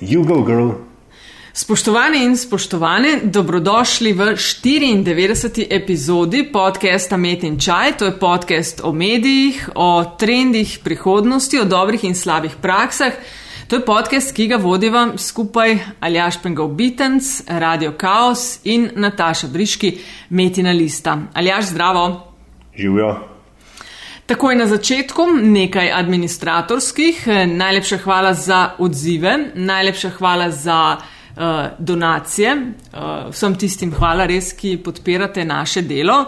You go, girl. Spoštovani in spoštovane, dobrodošli v 94. epizodi podcasta Met in Čaj. To je podcast o medijih, o trendih prihodnosti, o dobrih in slabih praksah. To je podcast, ki ga vodiva skupaj Aljaš Pengov Bitens, Radio Chaos in Nataša Briški, Metina Lista. Aljaš, zdravo. Živijo. Takoj na začetku nekaj administratorskih. Najlepša hvala za odzive, najlepša hvala za uh, donacije. Uh, vsem tistim hvala res, ki podpirate naše delo.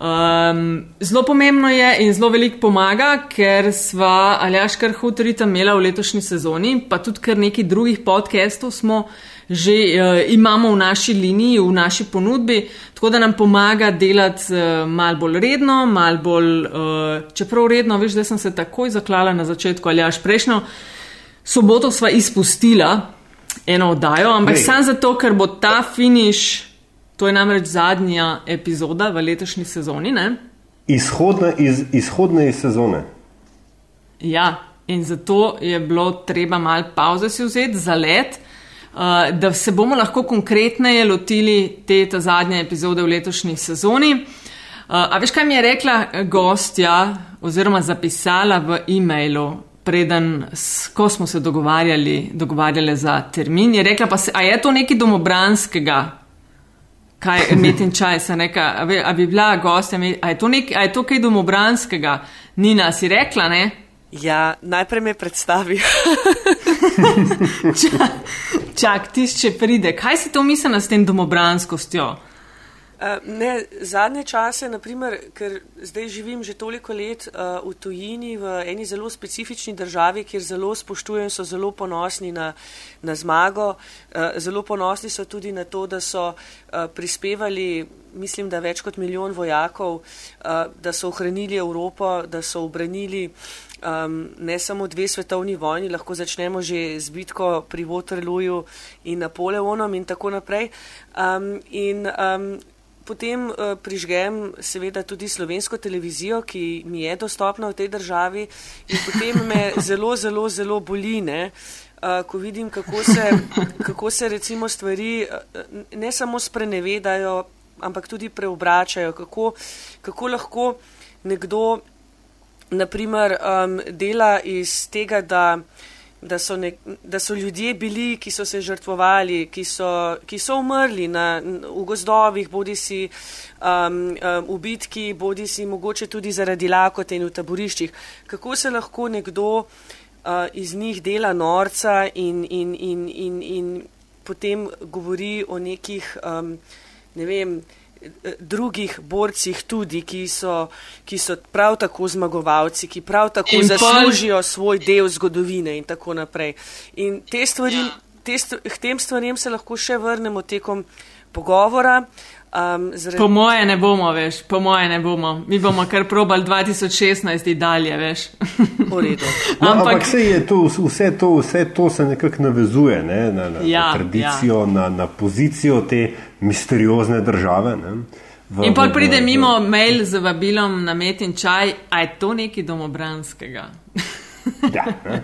Um, zelo pomembno je in zelo veliko pomaga, ker sva Aljaš Karhutrita imela v letošnji sezoni, pa tudi kar nekaj drugih podcastov smo že uh, imamo v naši liniji, v naši ponudbi, tako da nam pomaga delati uh, mal bolj redno, mal bolj, uh, čeprav redno, veš, da sem se takoj zaklala na začetku, ali až prejšnjo soboto sva izpustila eno oddajo, ampak sam zato, ker bo ta finiš, to je namreč zadnja epizoda v letošnji sezoni, ne? Izhodne iz, izhodne iz sezone. Ja, in zato je bilo treba mal pauze si vzeti za let. Uh, da se bomo lahko konkretneje lotili te ta zadnje epizode v letošnji sezoni. Uh, a veš, kaj mi je rekla gostja oziroma zapisala v e-mailu, preden, ko smo se dogovarjali, dogovarjali za termin, je rekla pa se, a je to nekaj domobranskega, kaj imeti in čaj, se neka, a bi, a bi bila gostja, a je to, nek, a je to kaj domobranskega? Nina si rekla, ne? Ja, najprej me predstavi. čak, čak tiš, če pride. Kaj si to mislila s tem domobranskostjo? Uh, ne, zadnje čase, naprimer, ker zdaj živim že toliko let uh, v tujini, v eni zelo specifični državi, kjer zelo spoštujem, so zelo ponosni na, na zmago, uh, zelo ponosni so tudi na to, da so uh, prispevali, mislim, da več kot milijon vojakov, uh, da so ohranili Evropo, da so obranili um, ne samo dve svetovni vojni, lahko začnemo že z bitko pri Waterlooju in Napoleonom in tako naprej. Um, in, um, potem uh, prižgem seveda tudi slovensko televizijo, ki mi je dostopna v tej državi in potem me zelo, zelo, zelo boli, ne, uh, ko vidim, kako se, kako se recimo stvari uh, ne samo sprenevedajo, ampak tudi preobračajo, kako, kako lahko nekdo, naprimer, um, dela iz tega, da da so, ne, da so ljudje bili, ki so se žrtvovali, ki so, ki so umrli na, v gozdovih, bodi si um, um, v bitki, bodi si mogoče tudi zaradi lakote in v taboriščih. Kako se lahko nekdo uh, iz njih dela norca in, in, in, in, in potem govori o nekih, um, ne vem, drugih borcih tudi, ki so, ki so prav tako zmagovalci, ki prav tako in zaslužijo pol... svoj del zgodovine in tako naprej. In te stvari, ja. te k tem stvarem se lahko še vrnemo tekom pogovora. Um, zaradi... Po moje ne bomo, veš, po moje ne bomo. Mi bomo kar probali 2016 in dalje, veš. V. No, ampak ampak vse, to, vse, to, vse to se nekako navezuje ne, na, na, ja, na tradicijo, ja. na, na pozicijo te misteriozne države. Ne. V, in pa pride mimo mail z vabilom na met in čaj, a je to nekaj domobranskega. ja, ne.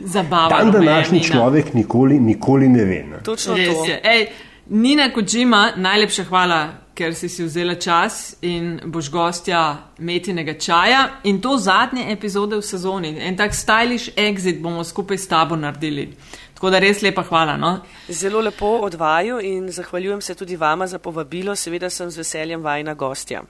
Zabavno. Dan današnji človek nikoli, nikoli ne ve. Ne. Točno Res to. Je. Ej, Nina Kojima, najlepša hvala, ker si si vzela čas in boš gostja metinega čaja. In to zadnje epizode v sezoni. En tak stylish exit bomo skupaj s tabo naredili. Tako da res lepa hvala. No? Zelo lepo odvaju in zahvaljujem se tudi vama za povabilo. Seveda sem z veseljem vajna gostja.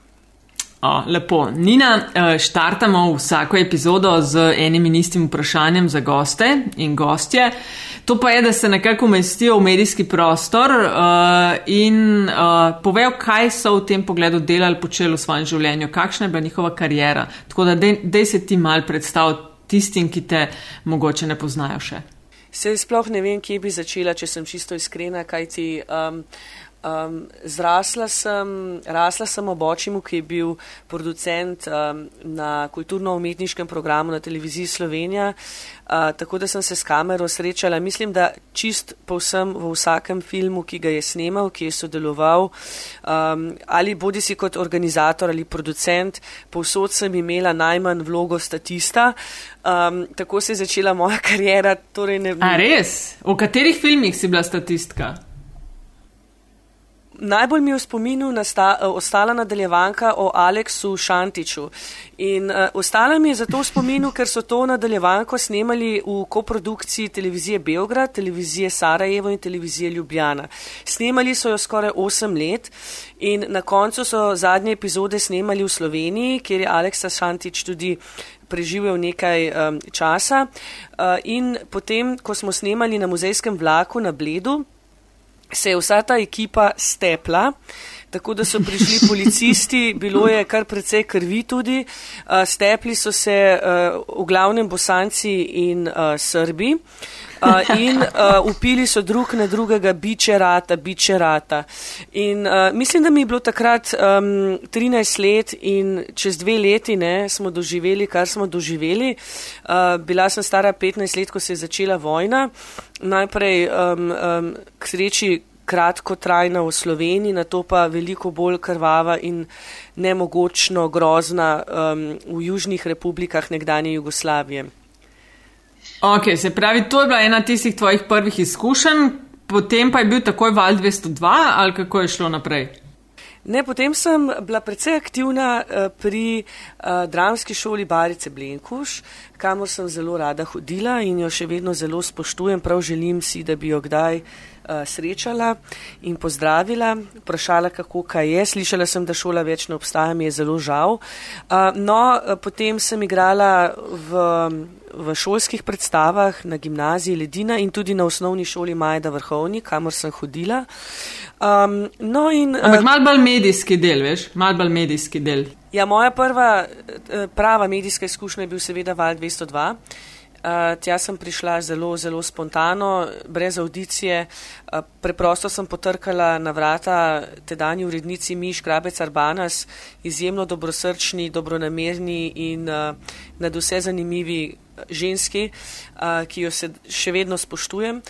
O, lepo. Nina, eh, štartamo vsako epizodo z enim in istim vprašanjem za goste in gostje. To pa je, da se nekako umestijo v medijski prostor uh, in uh, povejo, kaj so v tem pogledu delali, počeli v svojem življenju, kakšna je bila njihova karijera. Tako da dej, dej se ti mal predstav tistim, ki te mogoče ne poznajo še. Se sploh ne vem, kje bi začela, če sem čisto iskrena, kaj ti. Um, Um, zrasla sem, rasla sem ob očimu, ki je bil producent um, na kulturno-umetniškem programu na televiziji Slovenija, uh, tako da sem se s kamero srečala. Mislim, da čist povsem v vsakem filmu, ki ga je snemal, ki je sodeloval, um, ali bodi si kot organizator ali producent, povsod sem imela najmanj vlogo statista. Um, tako se je začela moja karijera. Torej ne... A res? V katerih filmih si bila statistka? Najbolj mi je v spominu nasta, uh, ostala nadaljevanka o Aleksu Šantiču. In uh, ostala mi je zato v spominu, ker so to nadaljevanko snemali v koprodukciji televizije Beograd, televizije Sarajevo in televizije Ljubljana. Snemali so jo skoraj 8 let in na koncu so zadnje epizode snemali v Sloveniji, kjer je Aleksa Šantič tudi preživel nekaj um, časa. Uh, in potem, ko smo snemali na muzejskem vlaku na Bledu, se je vsa ta ekipa stepla. Tako da so prišli policisti, bilo je kar precej krvi tudi, uh, stepli so se uh, v glavnem bosanci in uh, srbi uh, in uh, upili so drug na drugega, biče rata, biče rata. In uh, mislim, da mi je bilo takrat um, 13 let in čez dve leti ne, smo doživeli, kar smo doživeli. Uh, bila sem stara 15 let, ko se je začela vojna. Najprej um, um, k sreči kratkotrajna v Sloveniji, na to pa veliko bolj krvava in nemogočno grozna um, v južnih republikah nekdanje Jugoslavije. Ok, se pravi, to je bila ena tistih tvojih prvih izkušenj, potem pa je bil takoj val 202 ali kako je šlo naprej? Ne, potem sem bila precej aktivna uh, pri uh, dramski šoli Barice Blenkuš, kamor sem zelo rada hodila in jo še vedno zelo spoštujem, prav želim si, da bi jo kdaj uh, srečala in pozdravila, vprašala, kako kaj je. Slišala sem, da šola več ne obstaja, mi je zelo žal. Uh, no, potem sem igrala v, v šolskih predstavah na gimnaziji Ledina in tudi na osnovni šoli Majda Vrhovni, kamor sem hodila. Um, no in, Ampak uh, mal bolj medijski del, veš, mal bolj medijski del. Ja, moja prva prava medijska izkušnja je bil seveda Val 202. Uh, tja sem prišla zelo, zelo spontano, brez audicije. Uh, preprosto sem potrkala na vrata tedanji urednici Miš Grabec Arbanas, izjemno dobrosrčni, dobronamerni in uh, nad vse zanimivi ženski, uh, ki jo se še vedno spoštujem.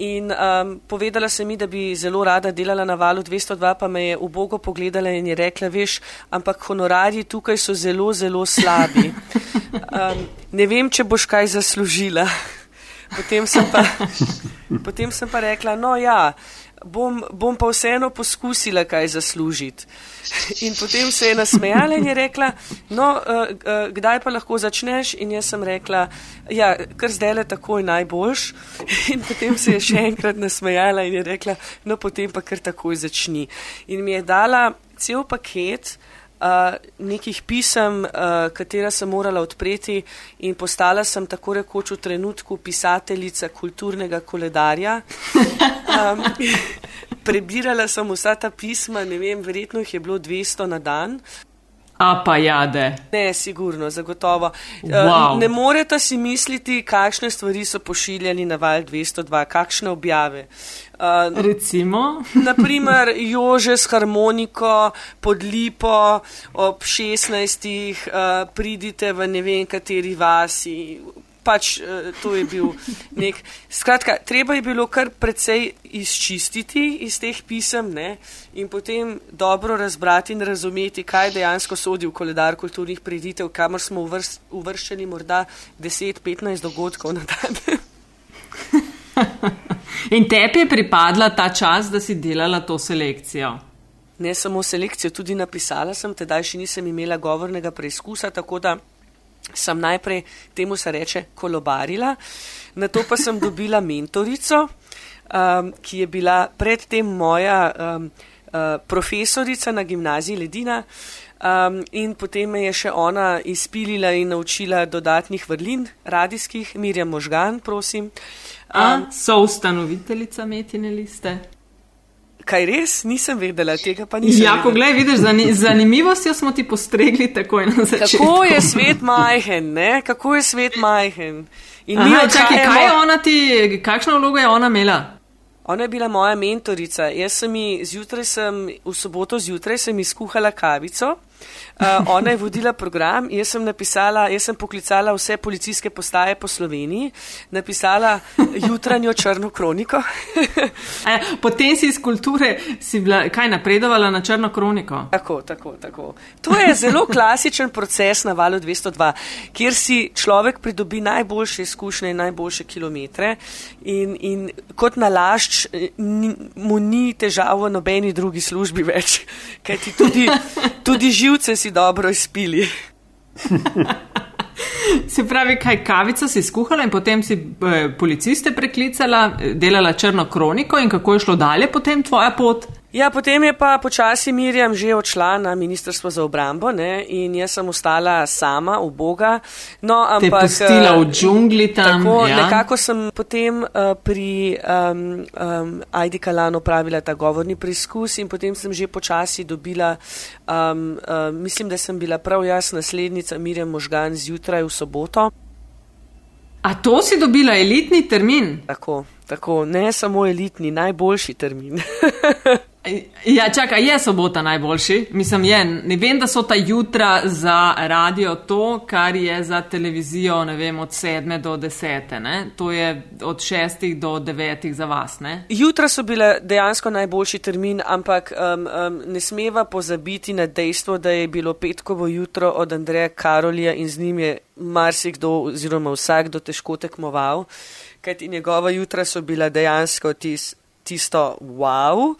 In um, povedala sem mi, da bi zelo rada delala na valu 202, pa me je ubogo pogledala in je rekla, veš, ampak honorarji tukaj so zelo, zelo slabi. Um, ne vem, če boš kaj zaslužila. Potem sem pa, potem sem pa rekla, no ja, bom, bom pa vseeno poskusila kaj zaslužiti. In potem se je nasmejala in je rekla, no, uh, uh, kdaj pa lahko začneš? In jaz sem rekla, ja, kar zdaj le takoj najboljš. In potem se je še enkrat nasmejala in je rekla, no, potem pa kar takoj začni. In mi je dala cel paket. Uh, nekih pisem, uh, katera sem morala odpreti in postala sem tako rekoč v trenutku pisateljica kulturnega koledarja. Um, prebirala sem vsa ta pisma, ne vem, verjetno jih je bilo 200 na dan. A pa jade. Ne, sigurno, zagotovo. Eh, wow. Ne morete si misliti, kakšne stvari so pošiljali na val 202, kakšne objave. Uh, Recimo. Naprimer, Jože s harmoniko pod lipo ob 16. Uh, pridite v ne vem kateri vasi, pač uh, to je bil nek. Skratka, treba je bilo kar precej izčistiti iz teh pisem ne? in potem dobro razbrati in razumeti, kaj dejansko sodi v koledar kulturnih preditev, kamor smo uvrst, uvrščeni morda 10-15 dogodkov na dan. in tebi je pripadla ta čas, da si delala to selekcijo. Ne samo selekcijo, tudi napisala sem, tedaj še nisem imela govornega preizkusa, tako da sem najprej temu se reče kolobarila, na to pa sem dobila mentorico, um, ki je bila predtem moja um, uh, profesorica na gimnaziji Ledina. Um, in potem me je še ona izpilila in naučila dodatnih vrlin, radijskih, Mirja Možgan, prosim. Um, A, so ustanoviteljica Metine liste? Kaj res, nisem vedela tega, pa nisem. Ja, poglej, vidiš, z zanimivostjo smo ti postregli takoj na začetku. Kako je svet majhen, ne? Kako je svet majhen? In Aha, čakaj, kaj je ona ti, kakšno vlogo je ona imela? Ona je bila moja mentorica. Jaz sem ji zjutraj, sem, v soboto zjutraj, sem izkuhala kavico. Uh, ona je vodila program, jaz sem napisala, jaz sem poklicala vse policijske postaje po Sloveniji, napisala jutranjo črno kroniko. e, potem si iz kulture, si bila kaj napredovala na črno kroniko? Tako, tako, tako. To je zelo klasičen proces na valu 202, kjer si človek pridobi najboljše izkušnje in najboljše kilometre in, in kot nalašč mu ni težavo nobeni drugi službi več, kajti tudi, tudi živce si dobro izpili. Se pravi, kaj kavico si skuhala in potem si eh, policiste preklicala, delala črno kroniko in kako je šlo dalje potem tvoja pot? Ja, potem je pa počasi Mirjam že odšla na Ministrstvo za obrambo ne? in jaz sem ostala sama, v Boga. No, ampak. Te pustila v džungli tam. Tako, ja. nekako sem potem uh, pri um, um, Aidi Kalano pravila ta govorni preizkus in potem sem že počasi dobila, um, uh, mislim, da sem bila prav jaz naslednica Mirjam Možgan zjutraj v soboto. A to si dobila elitni termin? Tako, tako, ne samo elitni, najboljši termin. Ja, čakaj, je sobota najboljši. Mislim, je. Ne vem, da so ta jutra za radio to, kar je za televizijo, ne vem, od 7 do 10. Ne? To je od 6 do 9 za vas. Ne? Jutra so bile dejansko najboljši termin, ampak um, um, ne smeva pozabiti na dejstvo, da je bilo petkovo jutro od Andreja Karolija in z njim je marsikdo oziroma vsakdo težko tekmoval, kajti njegova jutra so bila dejansko tisti tisto wow,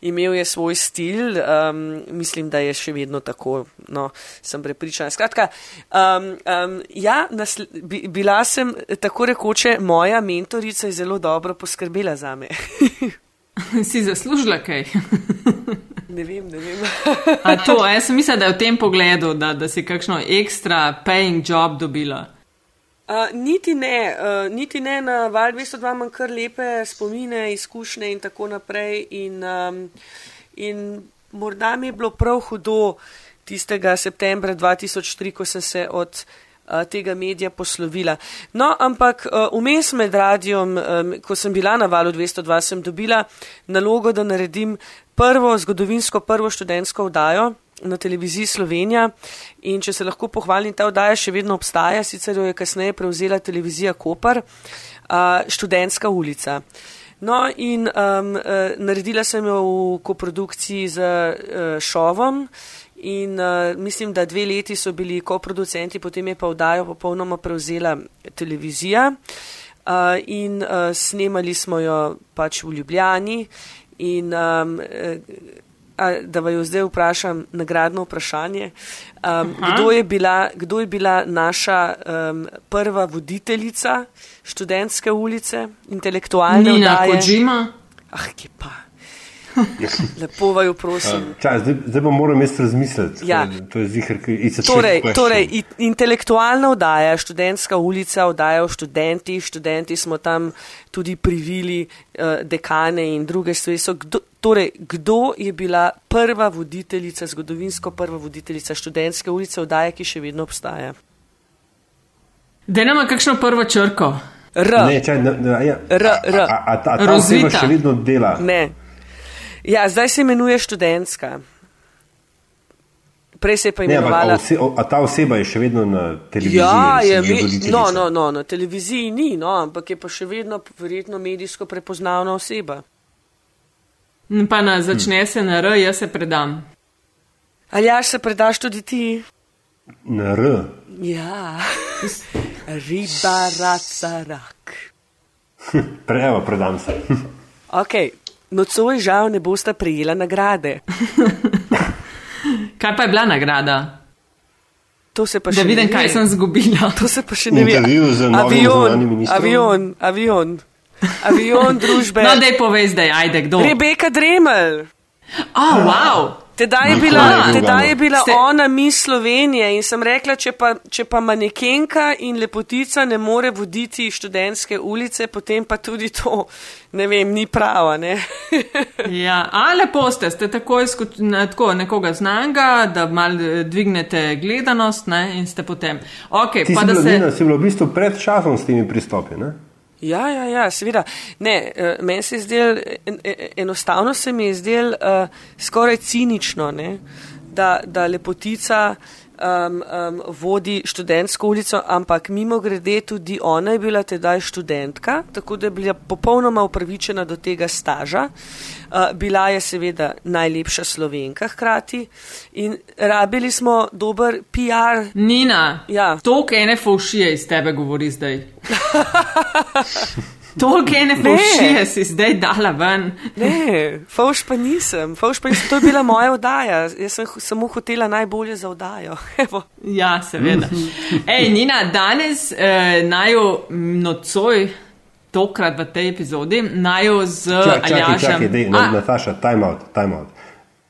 imel je svoj stil, um, mislim, da je še vedno tako, no, sem prepričana. Skratka, um, um, ja, nasl- bila sem tako rekoče, moja mentorica je zelo dobro poskrbela za me. si zaslužila kaj? ne vem, ne vem. A to, jaz sem mislila, da je v tem pogledu, da, da si kakšno ekstra paying job dobila. Uh, niti ne, uh, niti ne na Val 202 imam kar lepe spomine, izkušnje in tako naprej. In, um, in morda mi je bilo prav hudo tistega septembra 2003, ko sem se od uh, tega medija poslovila. No, ampak vmes uh, med radijom, um, ko sem bila na Valu 202, sem dobila nalogo, da naredim prvo zgodovinsko, prvo študentsko vdajo na televiziji Slovenija. In če se lahko pohvalim, ta oddaja še vedno obstaja, sicer jo je kasneje prevzela televizija Kopar, študentska ulica. No in um, uh, naredila sem jo v koprodukciji z uh, Šovom. In uh, mislim, da dve leti so bili koproducenti, potem je pa oddajo popolnoma prevzela televizija. Uh, in uh, snemali smo jo pač v Ljubljani. In um, uh, da vaju zdaj vprašam nagradno vprašanje. Um, kdo, je bila, kdo je bila naša um, prva voditeljica študentske ulice, intelektualne Nina Kojima? Ah, kje pa. Lepo vaju prosim. Uh, čas, zdaj, zdaj pa moram jaz razmisliti. Ja. To je zihar, ki se torej, torej, intelektualna vdaja, študentska ulica, vdaja o študenti, študenti smo tam tudi privili uh, dekane in druge stvari. Kdo, torej, kdo je bila prva voditeljica, zgodovinsko prva voditeljica študentske ulice, vdaja, ki še vedno obstaja? Da nama kakšno prvo črko. R. Ne, čaj, ne, ne, ja. R, R. A, a, a ta oseba še vedno dela? Ne. Ja, zdaj se imenuje študentska. Prej se je pa imenovala. Ne, a, a ta oseba je še vedno na televiziji? Ja, je, je no, no, no, na televiziji ni, no, ampak je pa še vedno verjetno medijsko prepoznavna oseba. Pa na začne se na R, jaz se predam. Ali jaš se predaš tudi ti? Na R. Ja, riba, raca, rak. Prevo, predam se. ok, nocoj žal ne boste prijela nagrade. kaj pa je bila nagrada? To se pa da še vidim, ne kaj sem zgubila. To se pa še ne ve. Avion, avion, avion. Avion družbe. No, dej povej zdaj, ajde, kdo? Rebeka Dremel. Oh, wow. Tedaj je bila, tedaj je bila Ste... ona mi Slovenije in sem rekla, če pa, če pa manekenka in lepotica ne more voditi študentske ulice, potem pa tudi to, ne vem, ni prava. Ne? ja, a lepo ste, ste takoj na, tako nekoga znanga, da mal dvignete gledanost ne, in ste potem. Okay, Ti pa si da bila, se. Nina, si bila v bistvu pred časom s temi pristopi, ne? Ja, ja, ja seveda. Ne, uh, meni se je zdel, en, en, enostavno se mi je zdel uh, skoraj cinično, ne, da, da lepotica um, um, vodi študentsko ulico, ampak mimo grede tudi ona je bila tedaj študentka, tako da je bila popolnoma upravičena do tega staža. Uh, bila je seveda najlepša slovenka hkrati in rabili smo dober PR. Nina, ja. to, kaj ene faušije iz tebe govori zdaj. Toliko ene faušije si zdaj dala ven. Ne, fauš pa nisem. Fauš pa nisem. To je bila moja oddaja. Jaz sem samo hotela najbolje za oddajo. Evo. Ja, seveda. Ej, Nina, danes eh, najo nocoj, tokrat v tej epizodi, najo z Aljašem. Čakaj, dej, no, Nataša, time out, time out.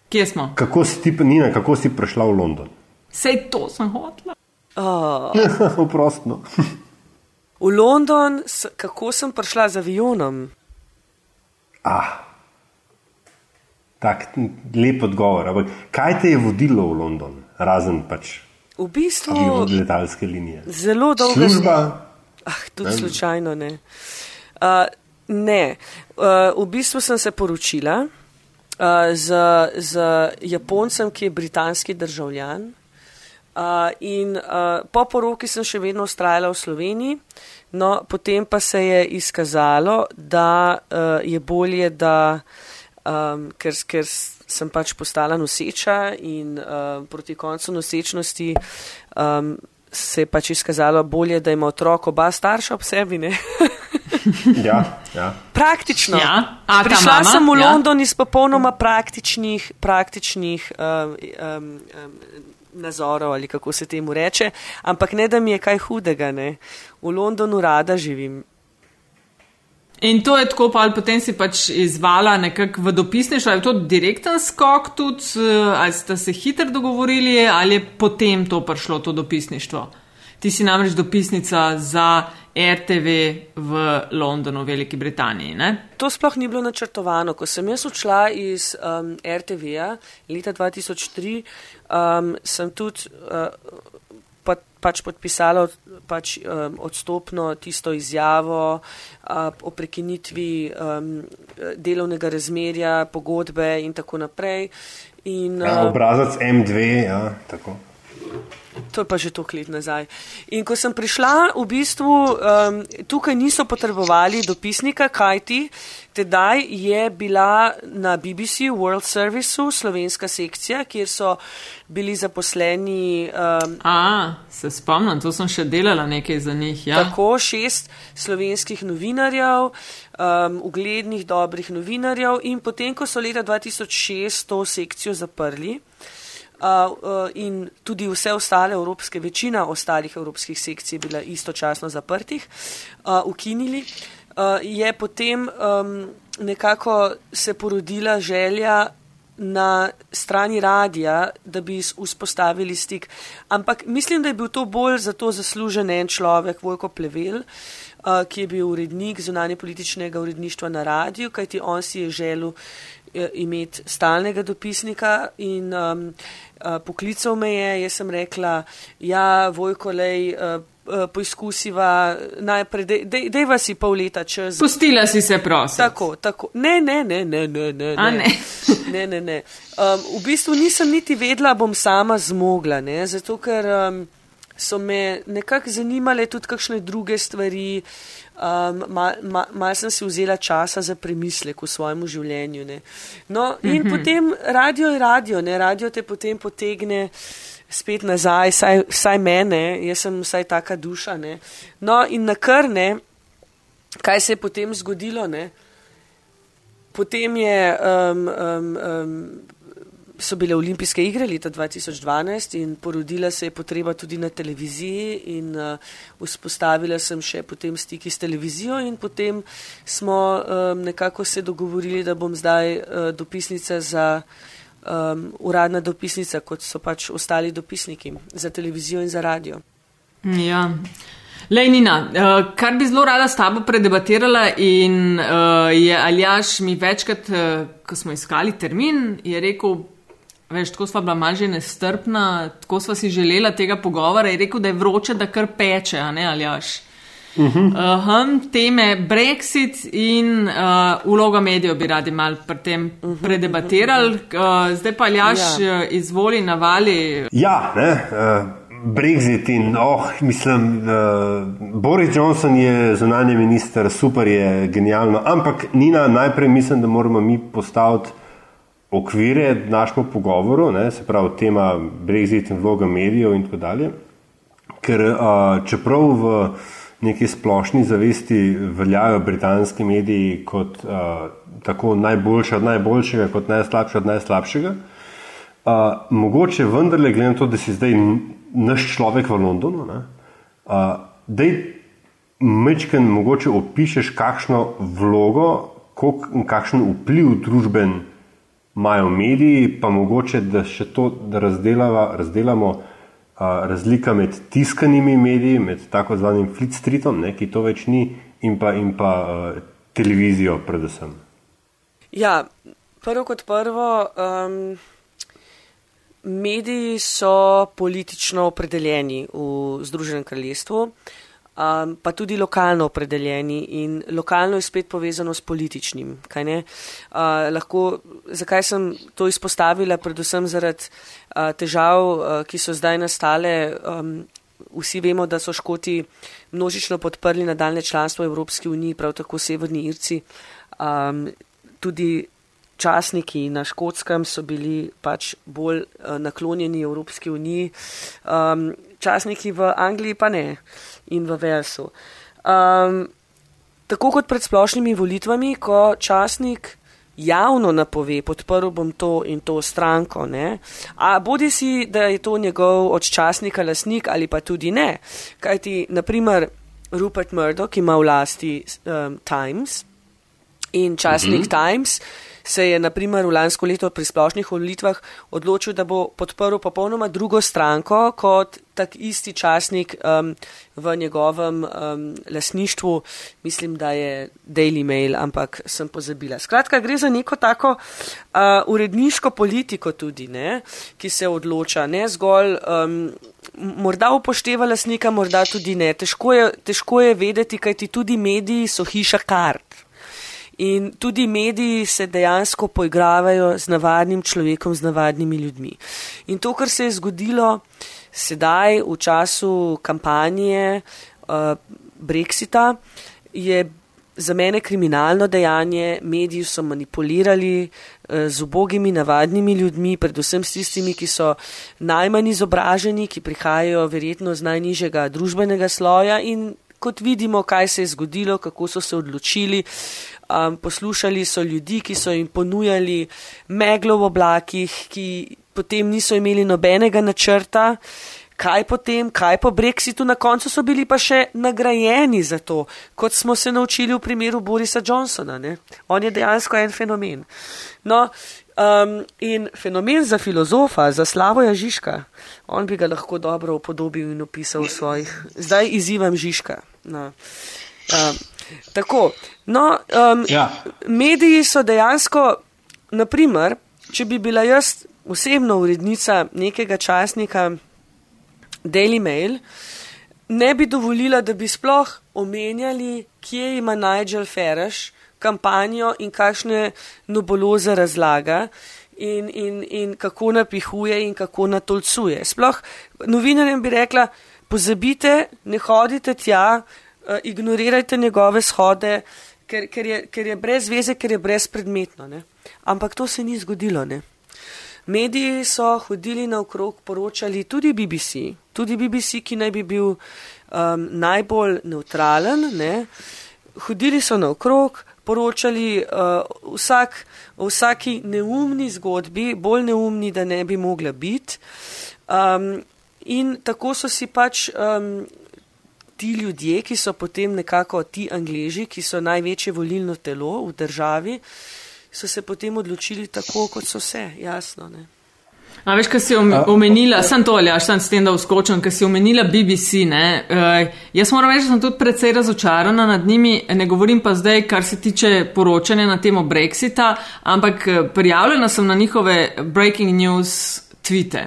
Kje smo? Kako si ti, Nina, kako si prišla v London? Sej to sem hotla. Oh. Oprostno. V London, kako sem prišla z avionom? Ah, tako lep odgovor. Ampak kaj te je vodilo v London, razen pač v bistvu, letalske linije? Zelo dolgo. Služba? Ah, tudi ne. slučajno ne. Uh, ne, uh, v bistvu sem se poročila uh, z, z Japoncem, ki je britanski državljan. Uh, in uh, po poroki sem še vedno ustrajala v Sloveniji, no potem pa se je izkazalo, da uh, je bolje, da, um, ker, ker sem pač postala noseča in uh, proti koncu nosečnosti um, se je pač izkazalo bolje, da ima otrok oba starša ob sebi. ja, ja. Praktično. Ja. A, Prišla mama? sem v ja. London iz popolnoma praktičnih, praktičnih um, um, um, nazorov ali kako se temu reče, ampak ne da mi je kaj hudega, ne. v Londonu rada živim. In to je tako, ali potem si pač izvala nekako v dopisništvo, ali je to direkten skok tudi, eh, ali ste se hitro dogovorili, ali je potem to prišlo, to dopisništvo. Ti si namreč dopisnica za RTV v Londonu, v Veliki Britaniji. Ne? To sploh ni bilo načrtovano. Ko sem jaz odšla iz um, RTV-ja leta 2003, um, sem tudi uh, pa, pač podpisala pač, um, odstopno tisto izjavo uh, o prekinitvi um, delovnega razmerja, pogodbe in tako naprej. In, ja, uh, obrazac M2, ja, tako. To je pa že toliko let nazaj. In ko sem prišla, v bistvu um, tukaj niso potrebovali dopisnika, kajti tedaj je bila na BBC World Serviceu slovenska sekcija, kjer so bili zaposleni. Um, A, se spomnim, to sem še delala nekaj za njih. Ja. Tako šest slovenskih novinarjev, um, uglednih, dobrih novinarjev, in potem, ko so leta 2006 to sekcijo zaprli in tudi vse ostale evropske, večina ostalih evropskih sekcij je bila istočasno zaprtih, ukinili, je potem um, nekako se porodila želja na strani radija, da bi vzpostavili stik. Ampak mislim, da je bil to bolj za to zaslužen en človek, Vojko Plevel, ki je bil urednik zunanje političnega uredništva na radiju, kajti on si je želel imeti stalnega dopisnika in um, uh, poklical me je, jaz sem rekla, ja, Vojko, lej, uh, uh, poizkusiva najprej, dej, dej vas si pol leta čez. Pustila si se, prosim. Tako, tako. Ne, ne, ne, ne, ne, ne. A ne. ne, ne, ne. Um, v bistvu nisem niti vedela, bom sama zmogla, ne, zato ker um, so me nekako zanimale tudi kakšne druge stvari. Um, Malo ma, ma sem si vzela časa za premislek v svojem življenju. Ne. No, in mm -hmm. potem radio je radio, ne. radio te potem potegne spet nazaj, saj, saj mene, jaz sem vsaj taka duša. Ne. No, in na kar ne, kaj se je potem zgodilo, ne. potem je. Um, um, um, so bile olimpijske igre leta 2012 in porodila se je potreba tudi na televiziji in uh, vzpostavila sem še potem stiki s televizijo in potem smo um, nekako se dogovorili, da bom zdaj uh, dopisnica za um, uradna dopisnica, kot so pač ostali dopisniki za televizijo in za radio. Ja. Lejnina, uh, kar bi zelo rada s tabo predebatirala in uh, je Aljaš mi večkrat, uh, ko smo iskali termin, je rekel, Veš, tako sva bila malo že nestrpna, tako sva si želela tega pogovora. Je rekel, da je vroče, da kar peče, a ne ali aš. Uh -huh. uh, teme Brexit in uh, vloga medijev bi radi mal pri tem uh -huh. predebatirali. Uh, zdaj pa Ljaš ja. izvoli navali. Ja, ne. Uh... Brexit in, oh, mislim, uh, Boris Johnson je zunanji minister, super je, genialno. Ampak, Nina, najprej mislim, da moramo mi postaviti okvire našemu pogovoru, ne, se pravi, tema Brexit in vloga medijev in tako dalje. Ker uh, čeprav v neki splošni zavesti veljajo britanski mediji kot uh, tako najboljši od najboljšega, kot najslabši od najslabšega, uh, mogoče vendarle, glede na to, da si zdaj naš človek v Londonu, da je mečken mogoče opišeš, kakšno vlogo in kakšen vpliv družben imajo mediji, pa mogoče, da še to da razdelamo a, razlika med tiskanimi mediji, med tako zvanim Fleet Streetom, ne, ki to več ni, in pa, in pa a, televizijo predvsem. Ja, prvo kot prvo. Um... Mediji so politično opredeljeni v Združenem kraljestvu, um, pa tudi lokalno opredeljeni in lokalno je spet povezano s političnim. Uh, lahko, zakaj sem to izpostavila? Predvsem zaradi uh, težav, uh, ki so zdaj nastale. Um, vsi vemo, da so Škoti množično podprli nadaljne članstvo v Evropski uniji, prav tako Severni Irci. Um, tudi časniki na škotskem so bili pač bolj uh, naklonjeni Evropski uniji, um, časniki v Angliji pa ne in v Velsu. Um, tako kot pred splošnimi volitvami, ko časnik javno napove, podprl bom to in to stranko, ne? a bodi si, da je to njegov od časnika lasnik ali pa tudi ne. Kajti, naprimer, Rupert Murdoch ima v lasti um, Times in časnik mm -hmm. Times se je naprimer v lansko leto pri splošnih volitvah odločil, da bo podprl popolnoma drugo stranko kot tak isti časnik um, v njegovem um, lasništvu, mislim, da je Daily Mail, ampak sem pozabila. Skratka, gre za neko tako uh, uredniško politiko tudi, ne, ki se odloča, ne zgolj. Um, Morda upošteva lasnika, morda tudi ne. Težko je, težko je vedeti, kaj ti tudi mediji so hiša kart. In tudi mediji se dejansko poigravajo z navadnim človekom, z navadnimi ljudmi. In to, kar se je zgodilo sedaj v času kampanje uh, Brexita, je za mene kriminalno dejanje. Mediji so manipulirali uh, z ubogimi, navadnimi ljudmi, predvsem s tistimi, ki so najmanj izobraženi, ki prihajajo verjetno z najnižjega družbenega sloja in kot vidimo, kaj se je zgodilo, kako so se odločili. Um, poslušali so ljudi, ki so jim ponujali meglo v oblakih, ki potem niso imeli nobenega načrta. Kaj potem, kaj po Brexitu, na koncu so bili pa še nagrajeni za to, kot smo se naučili v primeru Borisa Johnsona. Ne? On je dejansko en fenomen. No, um, in fenomen za filozofa, za Slavoja Žižka, on bi ga lahko dobro upodobil in opisal v svojih. Zdaj izzivam Žižka. No. Um, tako, no, um, ja. mediji so dejansko, naprimer, če bi bila jaz osebno urednica nekega časnika Daily Mail, ne bi dovolila, da bi sploh omenjali, kje ima Nigel Farage kampanjo in kakšne noboloze razlaga. In, in, in kako napihuje in kako natolcuje. Sploh novinarjem bi rekla, pozabite, ne hodite tja, uh, ignorirajte njegove shode, ker, ker, je, ker je brez veze, ker je brezpredmetno. Ne? Ampak to se ni zgodilo. Ne? Mediji so hodili naokrog, poročali tudi BBC, tudi BBC, ki naj bi bil um, najbolj neutralen. Ne? Hodili so naokrog, poročali uh, vsak, o vsaki neumni zgodbi, bolj neumni, da ne bi mogla biti. Um, in tako so si pač um, ti ljudje, ki so potem nekako ti angleži, ki so največje volilno telo v državi, so se potem odločili tako, kot so se, jasno. Ne? A veš, kaj si omenila, sem to ali až sem s tem, da uskočam, kaj si omenila BBC, ne? Uh, jaz moram reči, da sem tudi precej razočarana nad njimi, ne govorim pa zdaj, kar se tiče poročanja na temo Brexita, ampak eh, prijavljena sem na njihove breaking news tvite.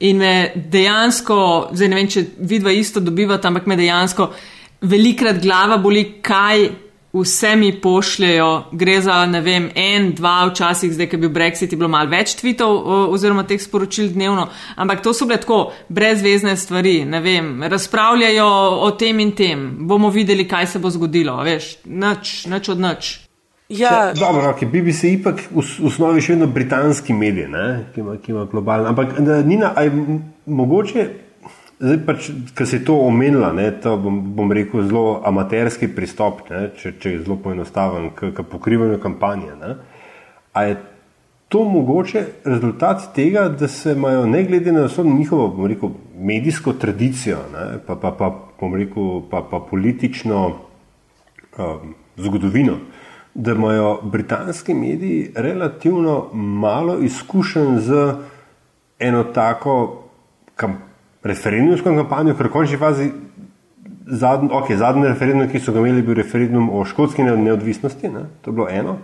In me dejansko, zdaj ne vem, če vidva isto dobivata, ampak me dejansko velikrat glava boli, kaj vse mi pošljajo. Gre za, ne vem, en, dva, včasih, zdaj, ki je bil Brexit, je bilo malo več tvitev oziroma teh sporočil dnevno, ampak to so bile tako brezvezne stvari, ne vem, razpravljajo o tem in tem, bomo videli, kaj se bo zgodilo, veš, nič, nič od nič. Ja, dobro, okay, BBC je ipak v osnovi še vedno britanski medij, ne, ki, ima, ki ima globalno. Ampak, Nina, aj mogoče Zdaj, pač, ki si to omenila, ne, to bom, bom rekel zelo amaterski pristop, ne, če, če je zelo poenostaven, k, k pokrivanju kampanje. Ne. A je to mogoče rezultat tega, da se imajo, ne glede na vso njihovo rekel, medijsko tradicijo, ne, pa, pa, pa, rekel, pa, pa politično um, zgodovino, da imajo britanski mediji relativno malo izkušenj z eno tako kampanjo referendumsko kampanjo, ker v končni fazi zadnji, okay, zadnji referendum, ki so ga imeli, bil referendum o škotski neodvisnosti, ne? to je bilo eno.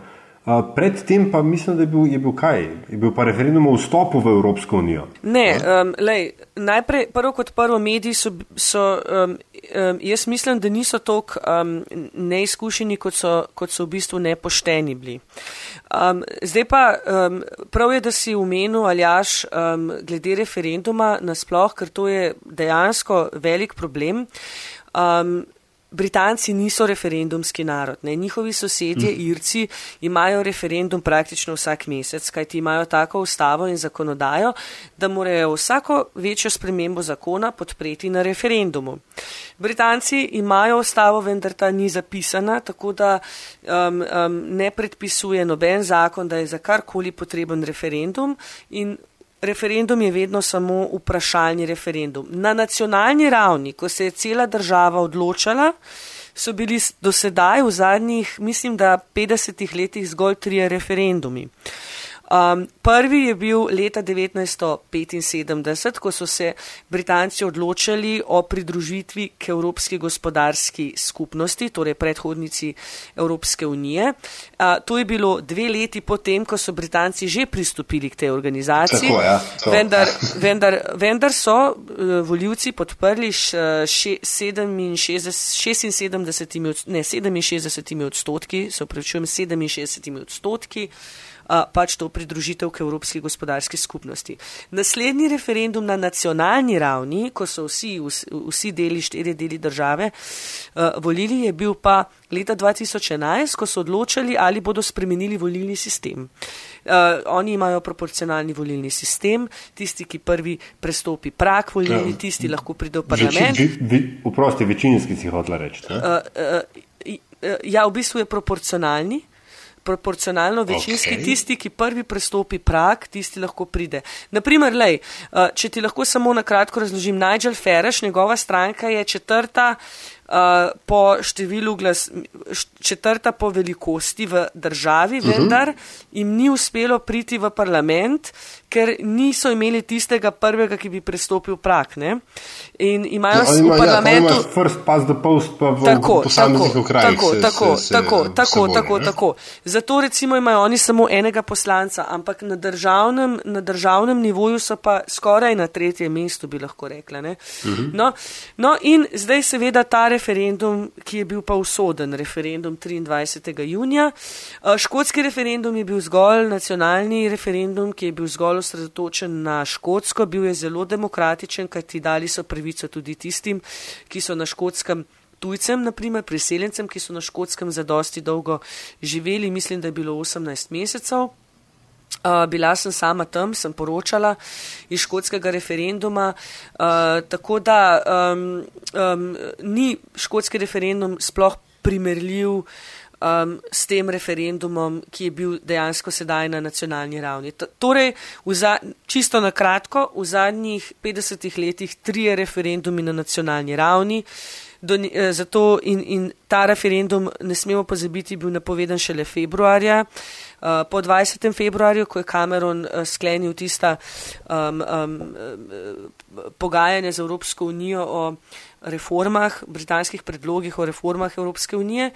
Uh, predtem pa mislim, da je bil, je bil kaj? Je bil pa referendum o vstopu v Evropsko unijo. Ne, um, lej, najprej, prvo kot prvo, mediji so, so um, um, jaz mislim, da niso tako um, neizkušeni, kot so, kot so v bistvu nepošteni bili. Um, zdaj pa um, prav je, da si umenil aljaš um, glede referenduma nasploh, ker to je dejansko velik problem. Um, Britanci niso referendumski narod. Ne. Njihovi sosedje, mm. Irci, imajo referendum praktično vsak mesec, kajti imajo tako ustavo in zakonodajo, da morajo vsako večjo spremembo zakona podpreti na referendumu. Britanci imajo ustavo, vendar ta ni zapisana, tako da um, um, ne predpisuje noben zakon, da je za karkoli potreben referendum in referendum je vedno samo vprašalni referendum. Na nacionalni ravni, ko se je cela država odločala, so bili do sedaj v zadnjih, mislim, da 50 letih zgolj trije referendumi. Um, prvi je bil leta 1975, ko so se Britanci odločili o pridružitvi k Evropski gospodarski skupnosti, torej predhodnici Evropske unije. Uh, to je bilo dve leti potem, ko so Britanci že pristopili k tej organizaciji. Tako, ja, vendar, vendar, vendar so uh, voljivci podprli še, še 67, 76, ne, 67 odstotki, se upravičujem, 67 odstotki pač to pridružitev k Evropski gospodarski skupnosti. Naslednji referendum na nacionalni ravni, ko so vsi, vsi deli, štiri deli države, volili, je bil pa leta 2011, ko so odločali, ali bodo spremenili volilni sistem. Oni imajo proporcionalni volilni sistem, tisti, ki prvi prestopi prak volilni, ja, tisti lahko pride v parlament. Vprosti, večinski si hotel reči. Uh, ja, v bistvu je proporcionalni proporcionalno večinski okay. tisti, ki prvi prestopi prak, tisti lahko pride. Naprimer, lej, uh, če ti lahko samo na kratko razložim, Nigel Ferreš, njegova stranka je četrta uh, po številu glas, četrta po velikosti v državi, uh mhm. -huh. vendar jim ni uspelo priti v parlament, ker niso imeli tistega prvega, ki bi prestopil prak. Ne? In imajo no, ima, v ja, parlamentu. Ja, first past the post, pa v tako, posameznih okrajih. Tako, se, tako, se, tako, se tako, boli, tako, tako. Zato recimo imajo oni samo enega poslanca, ampak na državnem, na državnem nivoju so pa skoraj na tretjem mestu, bi lahko rekla. Uh mhm. -huh. no, no in zdaj seveda ta referendum, ki je bil pa usoden, referendum 23. junija. Škotski referendum je bil zgolj nacionalni referendum, ki je bil zgolj bolj osredotočen na Škotsko, bil je zelo demokratičen, kajti dali so pravico tudi tistim, ki so na Škotskem. Tujcem, naprimer priseljencem, ki so na škotskem za dosti dolgo živeli, mislim, da je bilo 18 mesecev. Uh, bila sem sama tam, sem poročala iz škotskega referenduma, uh, tako da um, um, ni škotski referendum sploh primerljiv uh, um, s tem referendumom, ki je bil dejansko sedaj na nacionalni ravni. T torej, za, čisto na kratko, v zadnjih 50 letih trije referendumi na nacionalni ravni. Do, eh, zato in, in ta referendum, ne smemo pozabiti, bil napovedan šele februarja. Uh, po 20. februarju, ko je Cameron uh, sklenil tista um, um, uh, pogajanja z Evropsko unijo o reformah, britanskih predlogih o reformah Evropske unije.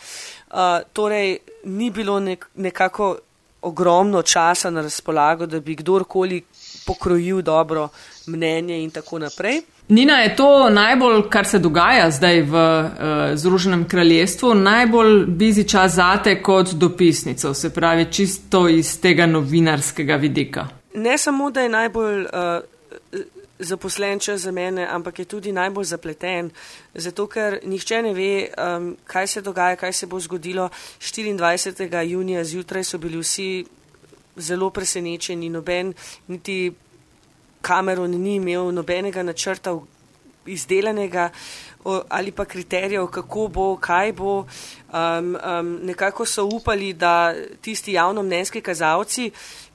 Uh, torej, ni bilo nek, nekako ogromno časa na razpolago, da bi kdorkoli pokrojil dobro mnenje in tako naprej. Nina, je to najbolj, kar se dogaja zdaj v uh, Združenem kraljestvu, najbolj bizi čas zate kot dopisnico, se pravi čisto iz tega novinarskega vidika? Ne samo, da je najbolj uh, zaposlen čas za mene, ampak je tudi najbolj zapleten, zato ker nihče ne ve, um, kaj se dogaja, kaj se bo zgodilo. 24. junija zjutraj so bili vsi zelo presenečeni, noben niti Cameron ni imel nobenega načrta izdelanega ali pa kriterijev, kako bo, kaj bo. Um, um, nekako so upali, da tisti javnomnenjski kazalci,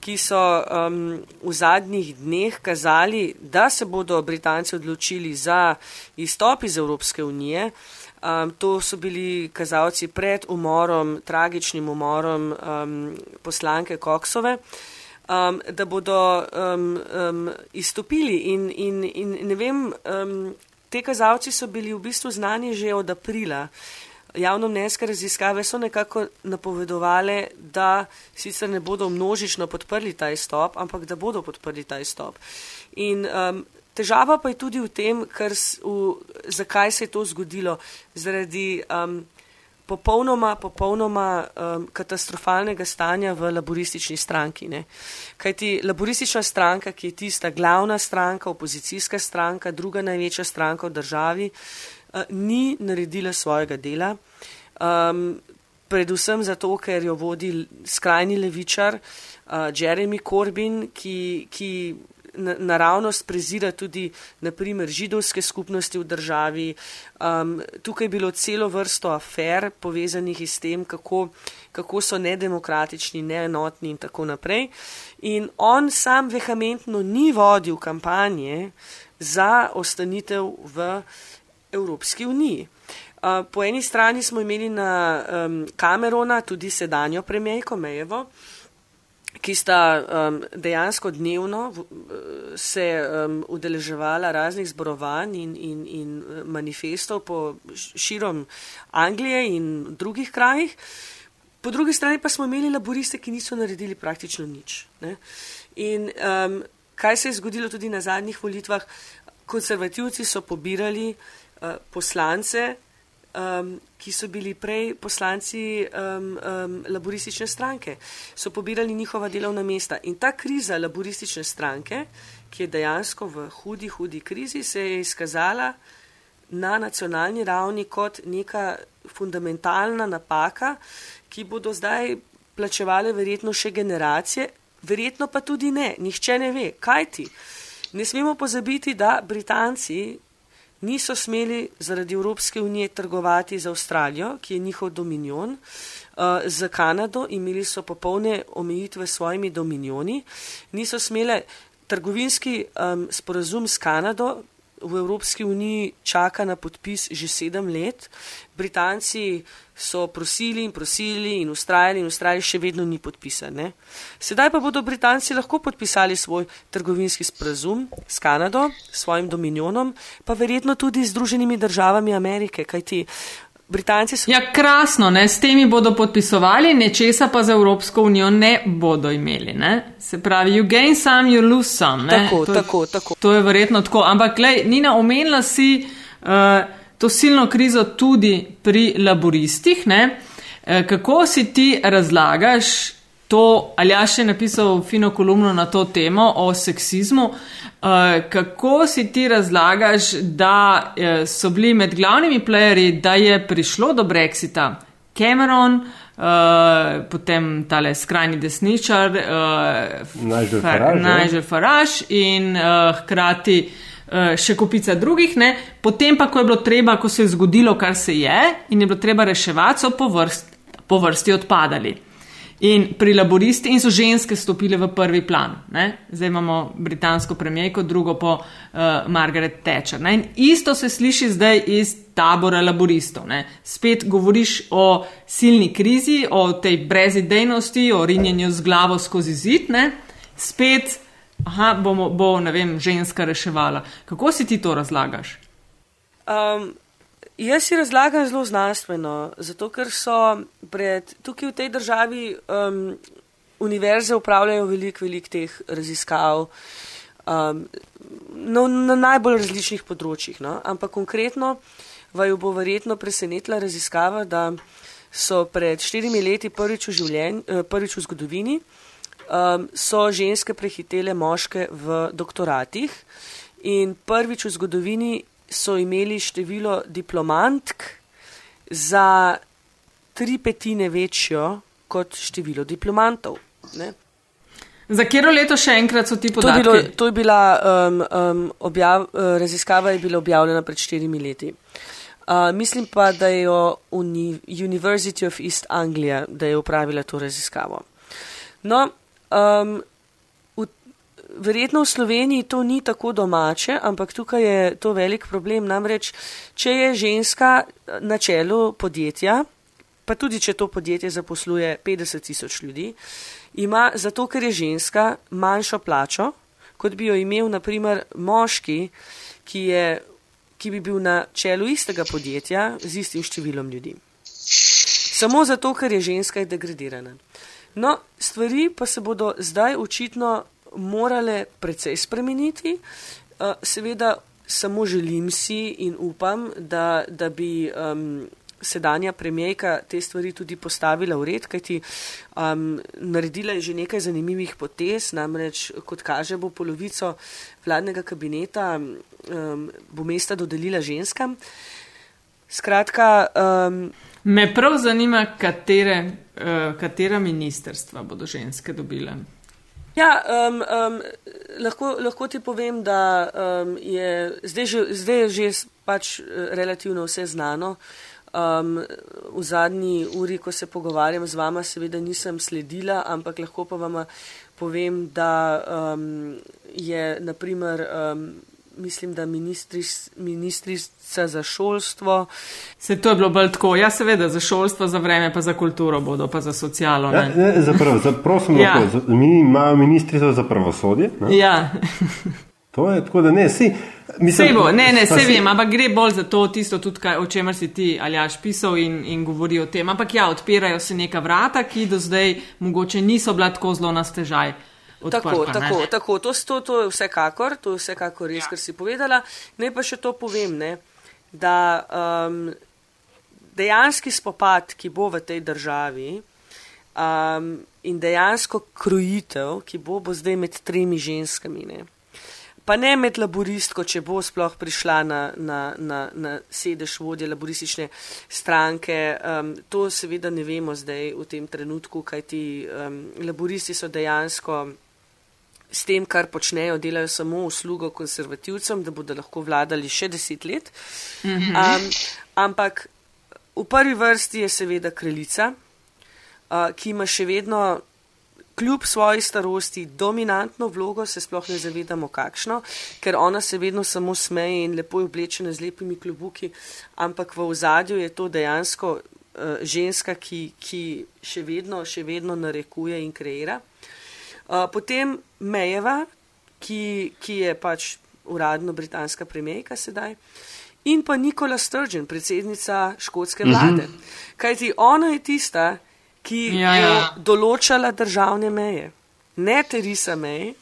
ki so um, v zadnjih dneh kazali, da se bodo Britanci odločili za izstop iz Evropske unije, um, to so bili kazalci pred umorom, tragičnim umorom um, poslanke Koksove um, da bodo um, um, izstopili. In, in, in ne vem, um, te kazalci so bili v bistvu znani že od aprila. Javno mnenjske raziskave so nekako napovedovale, da sicer ne bodo množično podprli ta izstop, ampak da bodo podprli ta izstop. In um, težava pa je tudi v tem, v, zakaj se je to zgodilo. Zaradi um, popolnoma, popolnoma um, katastrofalnega stanja v laboristični stranki. Ne. Kajti laboristična stranka, ki je tista glavna stranka, opozicijska stranka, druga največja stranka v državi, ni naredila svojega dela. Um, predvsem zato, ker jo vodi skrajni levičar uh, Jeremy Corbyn, ki, ki naravnost prezira tudi naprimer židovske skupnosti v državi. Um, tukaj je bilo celo vrsto afer povezanih s tem, kako, kako so nedemokratični, neenotni in tako naprej. In on sam vehementno ni vodil kampanje za ostanitev v Evropski uniji. Po eni strani smo imeli na Camerona tudi sedanjo premijejko Mejevo, ki sta um, dejansko dnevno se um, udeleževala raznih zborovanj in, in, in manifestov po širom Anglije in drugih krajih. Po drugi strani pa smo imeli laboriste, ki niso naredili praktično nič. Ne? In um, kaj se je zgodilo tudi na zadnjih volitvah? Konservativci so pobirali uh, poslance, um, ki so bili prej poslanci um, um, laboristične stranke, so pobirali njihova delovna mesta. In ta kriza laboristične stranke, ki je dejansko v hudi, hudi krizi, se je izkazala na nacionalni ravni kot neka fundamentalna napaka, ki bodo zdaj plačevali verjetno še generacije, verjetno pa tudi ne, nihče ne ve, kaj ti. Ne smemo pozabiti, da Britanci niso smeli zaradi Evropske unije trgovati z Avstralijo, ki je njihov dominion, uh, z Kanado, imeli so popolne omejitve s svojimi dominioni, niso smele trgovinski um, sporazum s Kanado, v Evropski uniji čaka na podpis že sedem let. Britanci so prosili in prosili in ustrajali in ustrajali, še vedno ni podpisan. Ne? Sedaj pa bodo Britanci lahko podpisali svoj trgovinski sporazum s Kanado, svojim dominionom, pa verjetno tudi z Združenimi državami Amerike, kajti Britanci so. Ja, krasno, ne? s temi bodo podpisovali, nečesa pa za Evropsko unijo ne bodo imeli. Ne? Se pravi, you gain some, you lose some. Tako, to, tako, tako. To je verjetno tako. Ampak, gledaj, Nina, omenila si uh, to silno krizo tudi pri laboristih. Uh, kako si ti razlagaš to, ali ja še napisal fino kolumno na to temo o seksizmu? Uh, kako si ti razlagaš, da uh, so bili med glavnimi playerji, da je prišlo do Brexita Cameron, uh, potem tale skrajni desničar, uh, Nigel Farage in uh, hkrati uh, še kupica drugih, ne? potem pa, ko je bilo treba, ko se je zgodilo, kar se je in je bilo treba reševati, so po, vrst, po vrsti odpadali in pri laboristi in so ženske stopile v prvi plan. Ne? Zdaj imamo britansko premijejko, drugo po uh, Margaret Thatcher. Ne? In isto se sliši zdaj iz tabora laboristov. Ne? Spet govoriš o silni krizi, o tej brezidejnosti, o rinjenju z glavo skozi zid, ne? spet aha, bomo, bo, ne vem, ženska reševala. Kako si ti to razlagaš? Um, Jaz si razlagam zelo znanstveno, zato ker so pred, tukaj v tej državi um, univerze upravljajo veliko, veliko teh raziskav. Um, no, na najbolj različnih področjih. No? Ampak konkretno vaju bo verjetno presenetila raziskava, da so pred štirimi leti prvič v, življenj, eh, prvič v zgodovini um, so ženske prehitele moške v doktoratih in prvič v zgodovini so imeli število diplomantk za tri petine večjo kot število diplomantov. Ne? Za katero leto še enkrat so ti podatki? To je, bilo, to je bila um, um, objav, uh, raziskava, je bila objavljena pred štirimi leti. Uh, mislim pa, da je Uni University of East Anglia, da je upravila to raziskavo. No, um, verjetno v Sloveniji to ni tako domače, ampak tukaj je to velik problem. Namreč, če je ženska na čelu podjetja, pa tudi če to podjetje zaposluje 50 tisoč ljudi, ima zato, ker je ženska, manjšo plačo, kot bi jo imel naprimer moški, ki, je, ki bi bil na čelu istega podjetja z istim številom ljudi. Samo zato, ker je ženska degradirana. No, stvari pa se bodo zdaj očitno morale precej spremeniti. Uh, seveda samo želim si in upam, da, da bi um, sedanja premijejka te stvari tudi postavila v red, kajti um, naredila je že nekaj zanimivih potez, namreč, kot kaže, bo polovico vladnega kabineta um, bo mesta dodelila ženskam. Skratka. Um, Me prav zanima, katere, uh, katera ministerstva bodo ženske dobile. Ja, um, um, lahko, lahko ti povem, da um, je zdaj že, zdaj je že pač eh, relativno vse znano. Um, v zadnji uri, ko se pogovarjam z vama, seveda nisem sledila, ampak lahko pa vam povem, da um, je naprimer. Um, Mislim, da ministrica za šolstvo. Se to je bilo bolj tako, ja, seveda, za šolstvo, za vreme, pa za kulturo bodo, pa za socialo. Ja, ne, za prvo, za, prosim, ja. lahko, za, mi imamo ministrico za pravosodje. Ne? Ja. to je tako, da ne, si. Mislim, bo, ne, ne, se vem, ampak gre bolj za to, tisto tudi, kaj, o čemer si ti ali aš pisal in, in govori o tem. Ampak ja, odpirajo se neka vrata, ki do zdaj mogoče niso bila tako zelo na stežaj. Odprta, tako, tako, tako, to, to, to je vsekakor, to je vsekakor res, ja. kar si povedala. Naj pa še to povem, ne, da um, dejanski spopad, ki bo v tej državi um, in dejansko krojitev, ki bo, bo zdaj med tremi ženskami. Ne, pa ne med laboristko, če bo sploh prišla na, na, na, na sedež vodje laboristične stranke. Um, to seveda ne vemo zdaj v tem trenutku, kajti um, laboristi so dejansko s tem, kar počnejo, delajo samo uslugo konservativcem, da bodo lahko vladali še deset let. Um, ampak v prvi vrsti je seveda kraljica, uh, ki ima še vedno kljub svoji starosti dominantno vlogo, se sploh ne zavedamo kakšno, ker ona se vedno samo smeje in lepo je oblečena z lepimi klubuki, ampak v ozadju je to dejansko uh, ženska, ki, ki še, vedno, še vedno narekuje in kreira. Uh, potem Mejeva, ki, ki je pač uradno britanska premijejka sedaj. In pa Nikola Sturgeon, predsednica škotske vlade. Mm -hmm. Kajti ona je tista, ki ja, ja. je določala državne meje. Ne Teresa May,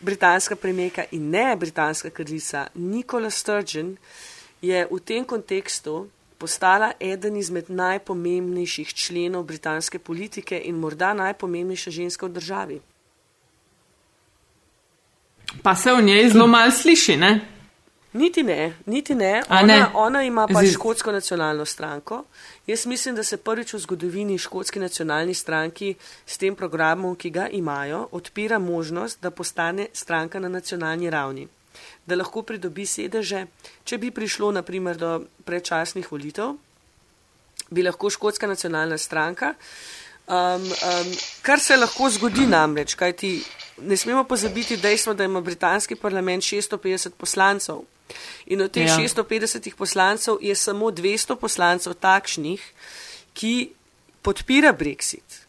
britanska premijeka in ne britanska kraljica Nikola Sturgeon je v tem kontekstu postala eden izmed najpomembnejših členov britanske politike in morda najpomembnejša ženska v državi. Pa se v njej zelo malo sliši, ne? Niti ne, niti ne. Ona, ne. ona ima pa škotsko nacionalno stranko. Jaz mislim, da se prvič v zgodovini škotski nacionalni stranki s tem programom, ki ga imajo, odpira možnost, da postane stranka na nacionalni ravni. Da lahko pridobi sedeže. Če bi prišlo naprimer do predčasnih volitev, bi lahko škotska nacionalna stranka, um, um, kar se lahko zgodi namreč, kajti ne smemo pozabiti dejstvo, da ima britanski parlament 650 poslancev. In od teh ja. 650 poslancev je samo 200 poslancev takšnih, ki podpira Brexit.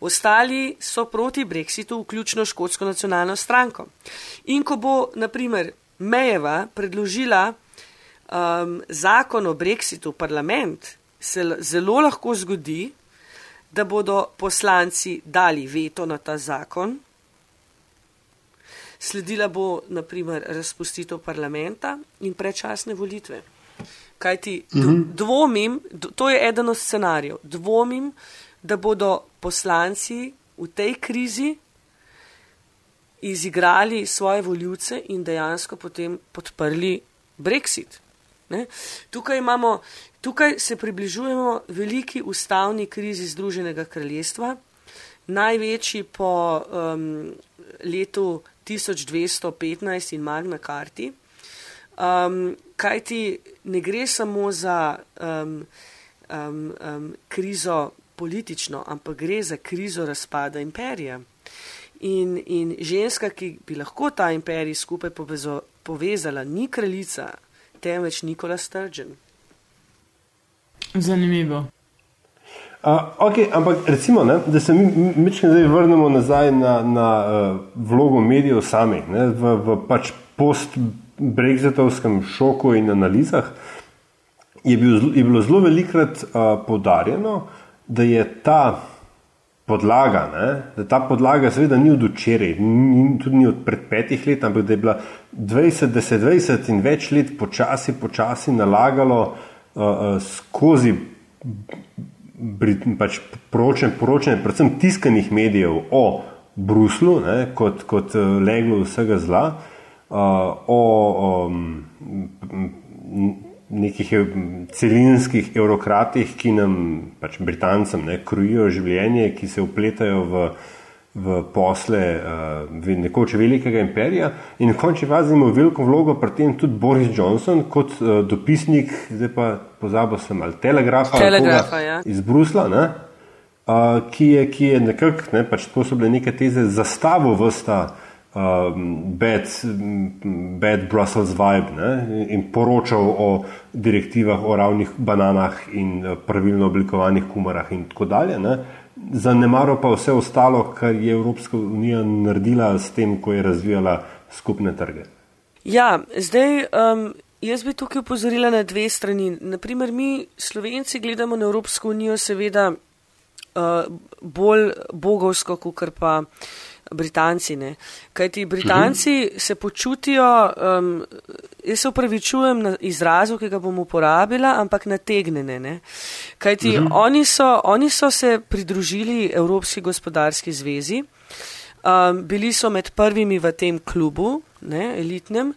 Ostali so proti Brexitu, vključno škotsko nacionalno stranko. In ko bo, naprimer, Mejeva predložila um, zakon o Brexitu v parlament, se zelo lahko zgodi, da bodo poslanci dali veto na ta zakon, sledila bo naprimer razpustitev parlamenta in predčasne volitve. Kaj ti dvomim, to je eden od scenarijev, dvomim, da bodo poslanci v tej krizi izigrali svoje voljivce in dejansko potem podprli Brexit. Ne? Tukaj, imamo, tukaj se približujemo veliki ustavni krizi Združenega kraljestva, največji po um, letu 1215 in Magna Carti. Um, kaj ti ne gre samo za um, um, um, krizo politično, ampak gre za krizo razpada imperija. In, in ženska, ki bi lahko ta imperij skupaj povezo, povezala, ni kraljica, temveč Nikola Sturgeon. Zanimivo. Uh, okay, ampak recimo, ne, da se mi večkrat zdaj vrnemo nazaj na, na uh, vlogo medijev samih, v, v pač post-brexitovskem šoku in analizah, je, bil, je bilo zelo velikrat uh, podarjeno, da je ta podlaga, ne, da ta podlaga seveda ni od včeraj, ni, tudi ni od pred petih let, ampak da je bila 20, 10, 20 in več let počasi, počasi nalagalo uh, uh, skozi pač poročanje, poročanje, predvsem tiskanih medijev o Bruslu, ne, kot, kot leglo vsega zla, uh, o, o nekih celinskih evrokratih, ki nam, pač Britancem, ne, krujijo življenje, ki se upletajo v, v posle uh, nekoč velikega imperija. In v končni fazi ima veliko vlogo pri tem tudi Boris Johnson kot uh, dopisnik, zdaj pa pozabo sem ali telegrafa, telegrafa ja. iz Brusla. Ne, uh, ki je, ki je nekako, ne, pač to so bile neke teze, zastavo vsta um, bad, bad Brussels vibe ne, in poročal o direktivah o ravnih bananah in pravilno oblikovanih kumarah in tako dalje. Ne. Zanemaro pa vse ostalo, kar je Evropska unija naredila s tem, ko je razvijala skupne trge. Ja, zdaj um, jaz bi tukaj upozorila na dve strani. Naprimer, mi Slovenci gledamo na Evropsko unijo seveda uh, bolj bogovsko, kot pa uh, Britanci. Ne. Kaj ti Britanci mhm. se počutijo, um, jaz se upravičujem na izrazu, ki ga bom uporabila, ampak nategnjene. Ne. Kaj ti mhm. oni, oni so se pridružili Evropski gospodarski zvezi, um, bili so med prvimi v tem klubu, ne, elitnem.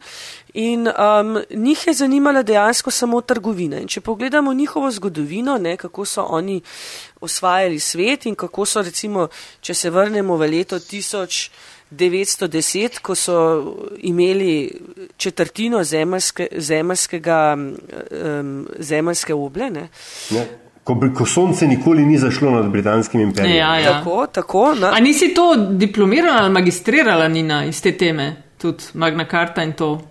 In um, njih je zanimala dejansko samo trgovina. In če pogledamo njihovo zgodovino, ne, kako so oni osvajali svet in kako so, recimo, če se vrnemo v leto 1910, ko so imeli četrtino zemljske, zemljskega, um, zemljske oble. Ne. Ne. Ko, ko sonce nikoli ni zašlo nad britanskim imperijem. Ja, ja. Tako, tako. A nisi to diplomirala ali magistrirala, Nina, iz te teme? Tudi Magna Carta in to.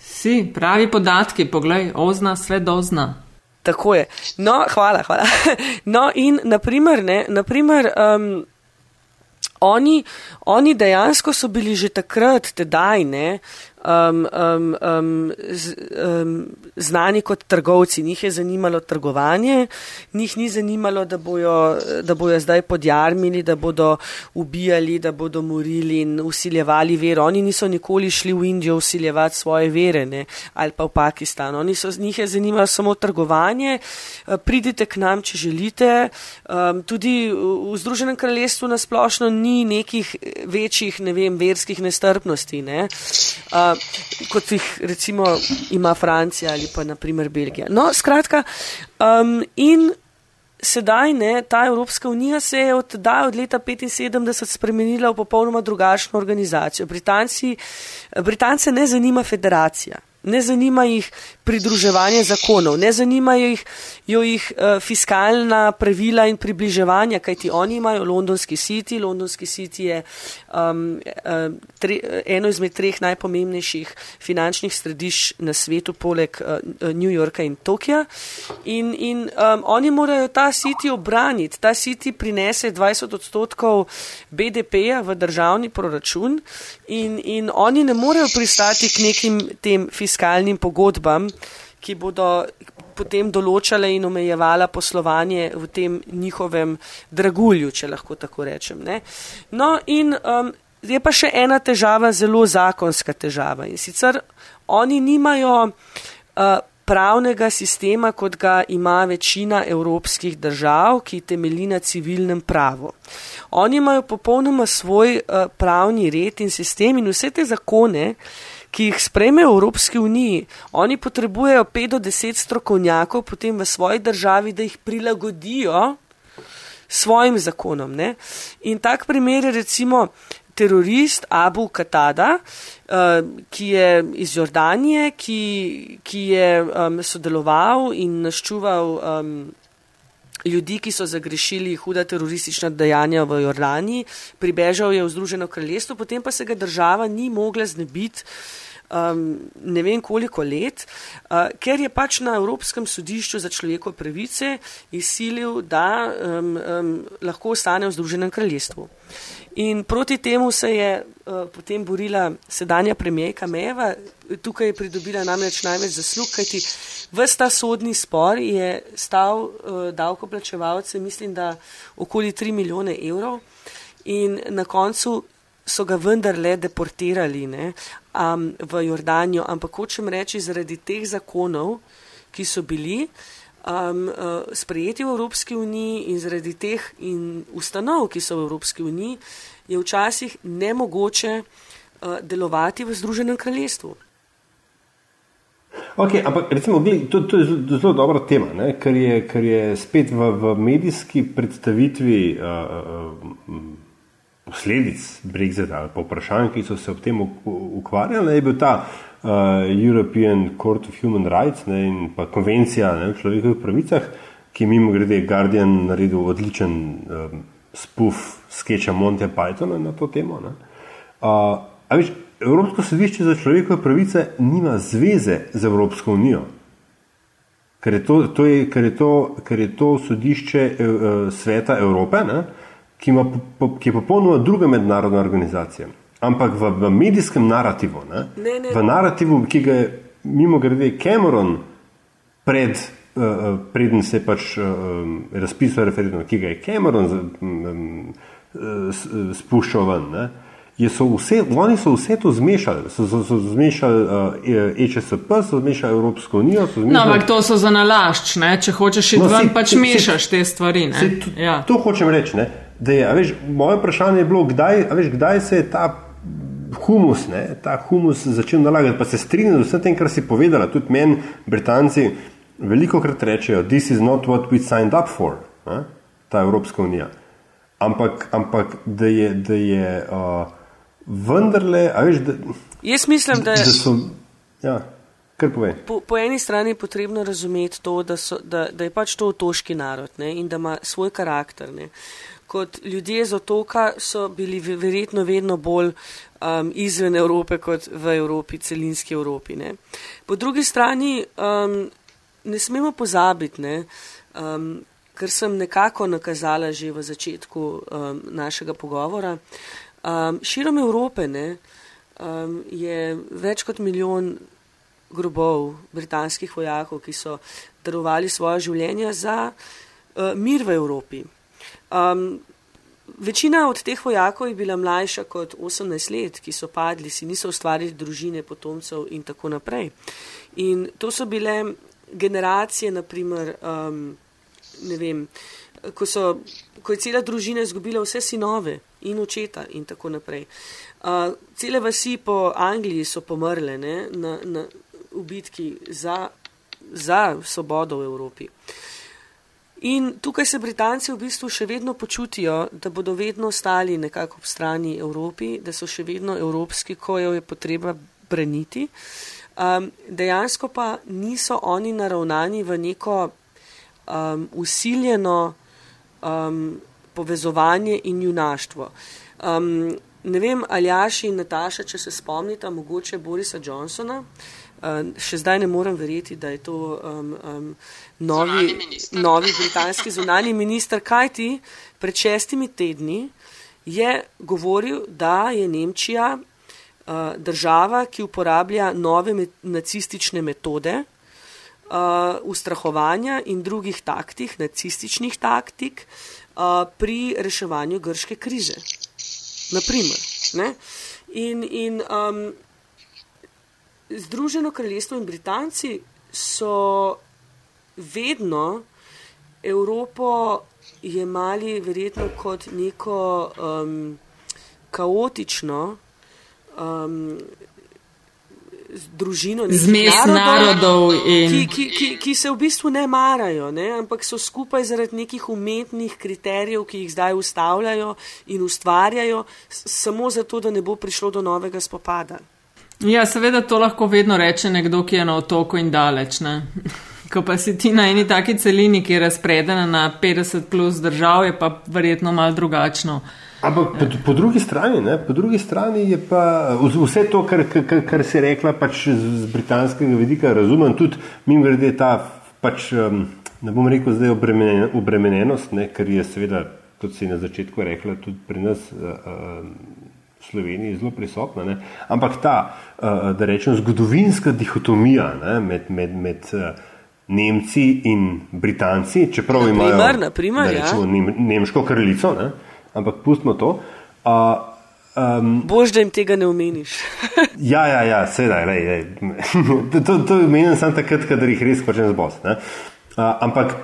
Si, pravi podatki, poglej, ozna, sve dozna. Tako je. No, hvala, hvala. No, in naprimer, ne, naprimer um, oni, oni dejansko so bili že takrat, tedaj, ne, um, um, um, z, um, znani kot trgovci. Njih je zanimalo trgovanje, njih ni zanimalo, da bojo, da bojo zdaj podjarmili, da bodo ubijali, da bodo morili in usiljevali vero. Oni niso nikoli šli v Indijo usiljevati svoje vere ne, ali pa v Pakistan. Oni so, njih je zanimalo samo trgovanje. Uh, pridite k nam, če želite. Um, tudi v Združenem kraljestvu nasplošno ni nekih večjih, ne vem, verskih nestrpnosti. Ne. Uh, kot jih recimo ima Francija ali pa naprimer Belgija. No, skratka, um, in sedaj ne, ta Evropska unija se je od, da, od leta 1975 spremenila v popolnoma drugačno organizacijo. Britanci, Britance ne zanima federacija. Ne zanima jih pridruževanje zakonov, ne zanimajo jih, jih uh, fiskalna pravila in približevanja, kajti oni imajo londonski city. Londonski city je um, uh, tre, eno izmed treh najpomembnejših finančnih središč na svetu, poleg uh, New Yorka in Tokija. In, in um, oni morajo ta city obraniti. Ta city prinese 20 odstotkov BDP-ja v državni proračun in, in oni ne morejo pristati k nekim tem fiskalnim pogodbam ki bodo potem določale in omejevala poslovanje v tem njihovem dragulju, če lahko tako rečem. Ne. No in um, je pa še ena težava, zelo zakonska težava. In sicer oni nimajo uh, pravnega sistema, kot ga ima večina evropskih držav, ki temelji na civilnem pravu. Oni imajo popolnoma svoj uh, pravni red in sistem in vse te zakone, ki jih sprejme v Evropski uniji, oni potrebujejo 5 do 10 strokovnjakov potem v svoji državi, da jih prilagodijo svojim zakonom. Ne? In tak primer je recimo terorist Abu Katada, uh, ki je iz Jordanije, ki, ki je um, sodeloval in naščuval um, ljudi, ki so zagrešili huda teroristična dejanja v Jordaniji, pribežal je v Združeno kraljestvo, potem pa se ga država ni mogla znebiti um, ne vem koliko let, uh, ker je pač na Evropskem sodišču za človekove pravice izsilil, da um, um, lahko ostane v Združenem kraljestvu. In proti temu se je uh, potem borila sedanja premijejka Meva, tukaj je pridobila namreč največ zaslug, kajti vsta sodni spor je stal uh, davkoplačevalce, mislim, da okoli 3 milijone evrov. In na koncu so ga vendarle deportirali ne, um, v Jordanijo, ampak hočem reči, zaradi teh zakonov, ki so bili um, uh, sprejeti v Evropski uniji in zaradi teh in ustanov, ki so v Evropski uniji, je včasih nemogoče uh, delovati v Združenem kraljestvu. Okay, ampak recimo, to, to je zelo dobra tema, ne, ker, je, ker je spet v, v medijski predstavitvi. Uh, uh, posledic Brexita ali pa vprašanj, ki so se ob tem ukvarjali, je bil ta uh, European Court of Human Rights ne, in pa konvencija ne, o človekovih pravicah, ki mimo grede Guardian naredil odličen um, spuf sketcha Monte Pythona na to temo. Uh, viš, Evropsko sodišče za človekove pravice nima zveze z Evropsko unijo. Ker je to, to, je, ker je to, ker je to sodišče uh, sveta Evrope, ne, uh, ki, ima, ki je popolnoma druga mednarodna organizacija. Ampak v, v medijskem narativu, ne, ne, ne. v narativu, ki ga je mimo grede Cameron pred, uh, preden se je pač uh, razpisal referendum, ki ga je Cameron um, spuščal ven. Ne, So vse, oni so vse to zmešali, so, so, so zmešali uh, EČSP, so zmešali Evropsko unijo. Zmešali... No, ampak to so za nalašč, ne? če hočeš iti no, ven, pač se, mešaš se, te stvari. Se, to, ja. to hočem reči da je, veš, moje vprašanje je bilo, kdaj, veš, kdaj se je ta humus, ne, ta humus začel nalagati. Pa se strinjam z vsem tem, kar si povedala. Tudi meni, Britanci, veliko krat rečejo, this is not what we signed up for, ne, ta Evropska unija. Ampak, ampak da je, da je uh, vendarle, a veš, da. Jaz mislim, da, da so. Ja. Po, po eni strani je potrebno razumeti to, da, so, da, da je pač to otoški narod ne, in da ima svoj karakter. Ne. Kot ljudje z otoka so bili verjetno vedno bolj um, izven Evrope kot v Evropi, celinski Evropi. Ne. Po drugi strani um, ne smemo pozabiti, ne, um, kar sem nekako nakazala že v začetku um, našega pogovora. Um, širom Evrope ne, um, je več kot milijon grobov britanskih vojakov, ki so darovali svoje življenje za uh, mir v Evropi. Um, večina od teh vojakov je bila mlajša kot 18 let, ki so padli, si niso ustvarili družine, potomcev in tako naprej. In to so bile generacije, naprimer, um, ne vem, ko, so, ko je cela družina izgubila vse sinove in očeta in tako naprej. Uh, cele vasi po Angliji so pomrle ne, na, na, v bitki za, za svobodo v Evropi. In tukaj se Britanci v bistvu še vedno počutijo, da bodo vedno stali nekako ob strani Evropi, da so še vedno evropski, ko jo je potreba braniti. Um, dejansko pa niso oni naravnani v neko um, usiljeno um, povezovanje in junaštvo. Um, ne vem, Aljaš in Nataša, če se spomnite, mogoče Borisa Johnsona. Uh, še zdaj ne morem verjeti, da je to um, um, novi, novi britanski zunani minister, kajti pred šestimi tedni je govoril, da je Nemčija uh, država, ki uporablja nove me nacistične metode uh, ustrahovanja in drugih taktik, nacističnih taktik uh, pri reševanju grške krize. Naprimer. Ne? In, in um, Združeno kraljestvo in Britanci so vedno Evropo jemali verjetno kot neko um, kaotično um, družino, zmes narodov, in... ki, ki, ki, ki se v bistvu ne marajo, ne? ampak so skupaj zaradi nekih umetnih kriterijev, ki jih zdaj ustavljajo in ustvarjajo, samo zato, da ne bo prišlo do novega spopada. Ja, seveda to lahko vedno reče nekdo, ki je na otoku in daleč. Ne? Ko pa si ti na eni taki celini, ki je razpredena na 50 plus držav, je pa verjetno mal drugačno. Ampak po, po, drugi strani, ne, po drugi strani je pa vse to, kar, kar, kar si rekla, pač z britanskega vidika razumem, tudi mi grede ta, pač, ne bom rekel zdaj obremenjen, obremenjenost, ne, ker je seveda, kot si na začetku rekla, tudi pri nas v Sloveniji zelo prisotna, ne, ampak ta, da rečem, zgodovinska dihotomija ne, med, med, med Nemci in Britanci, čeprav imajo naprimer, da rečemo, ja. nemško kraljico. Ne, ampak pustimo to. Uh, um, Bož, da jim tega ne omeniš. ja, ja, ja, sedaj, lej, lej. to, to menim samo takrat, kadar jih res hočem zbosti. Uh, ampak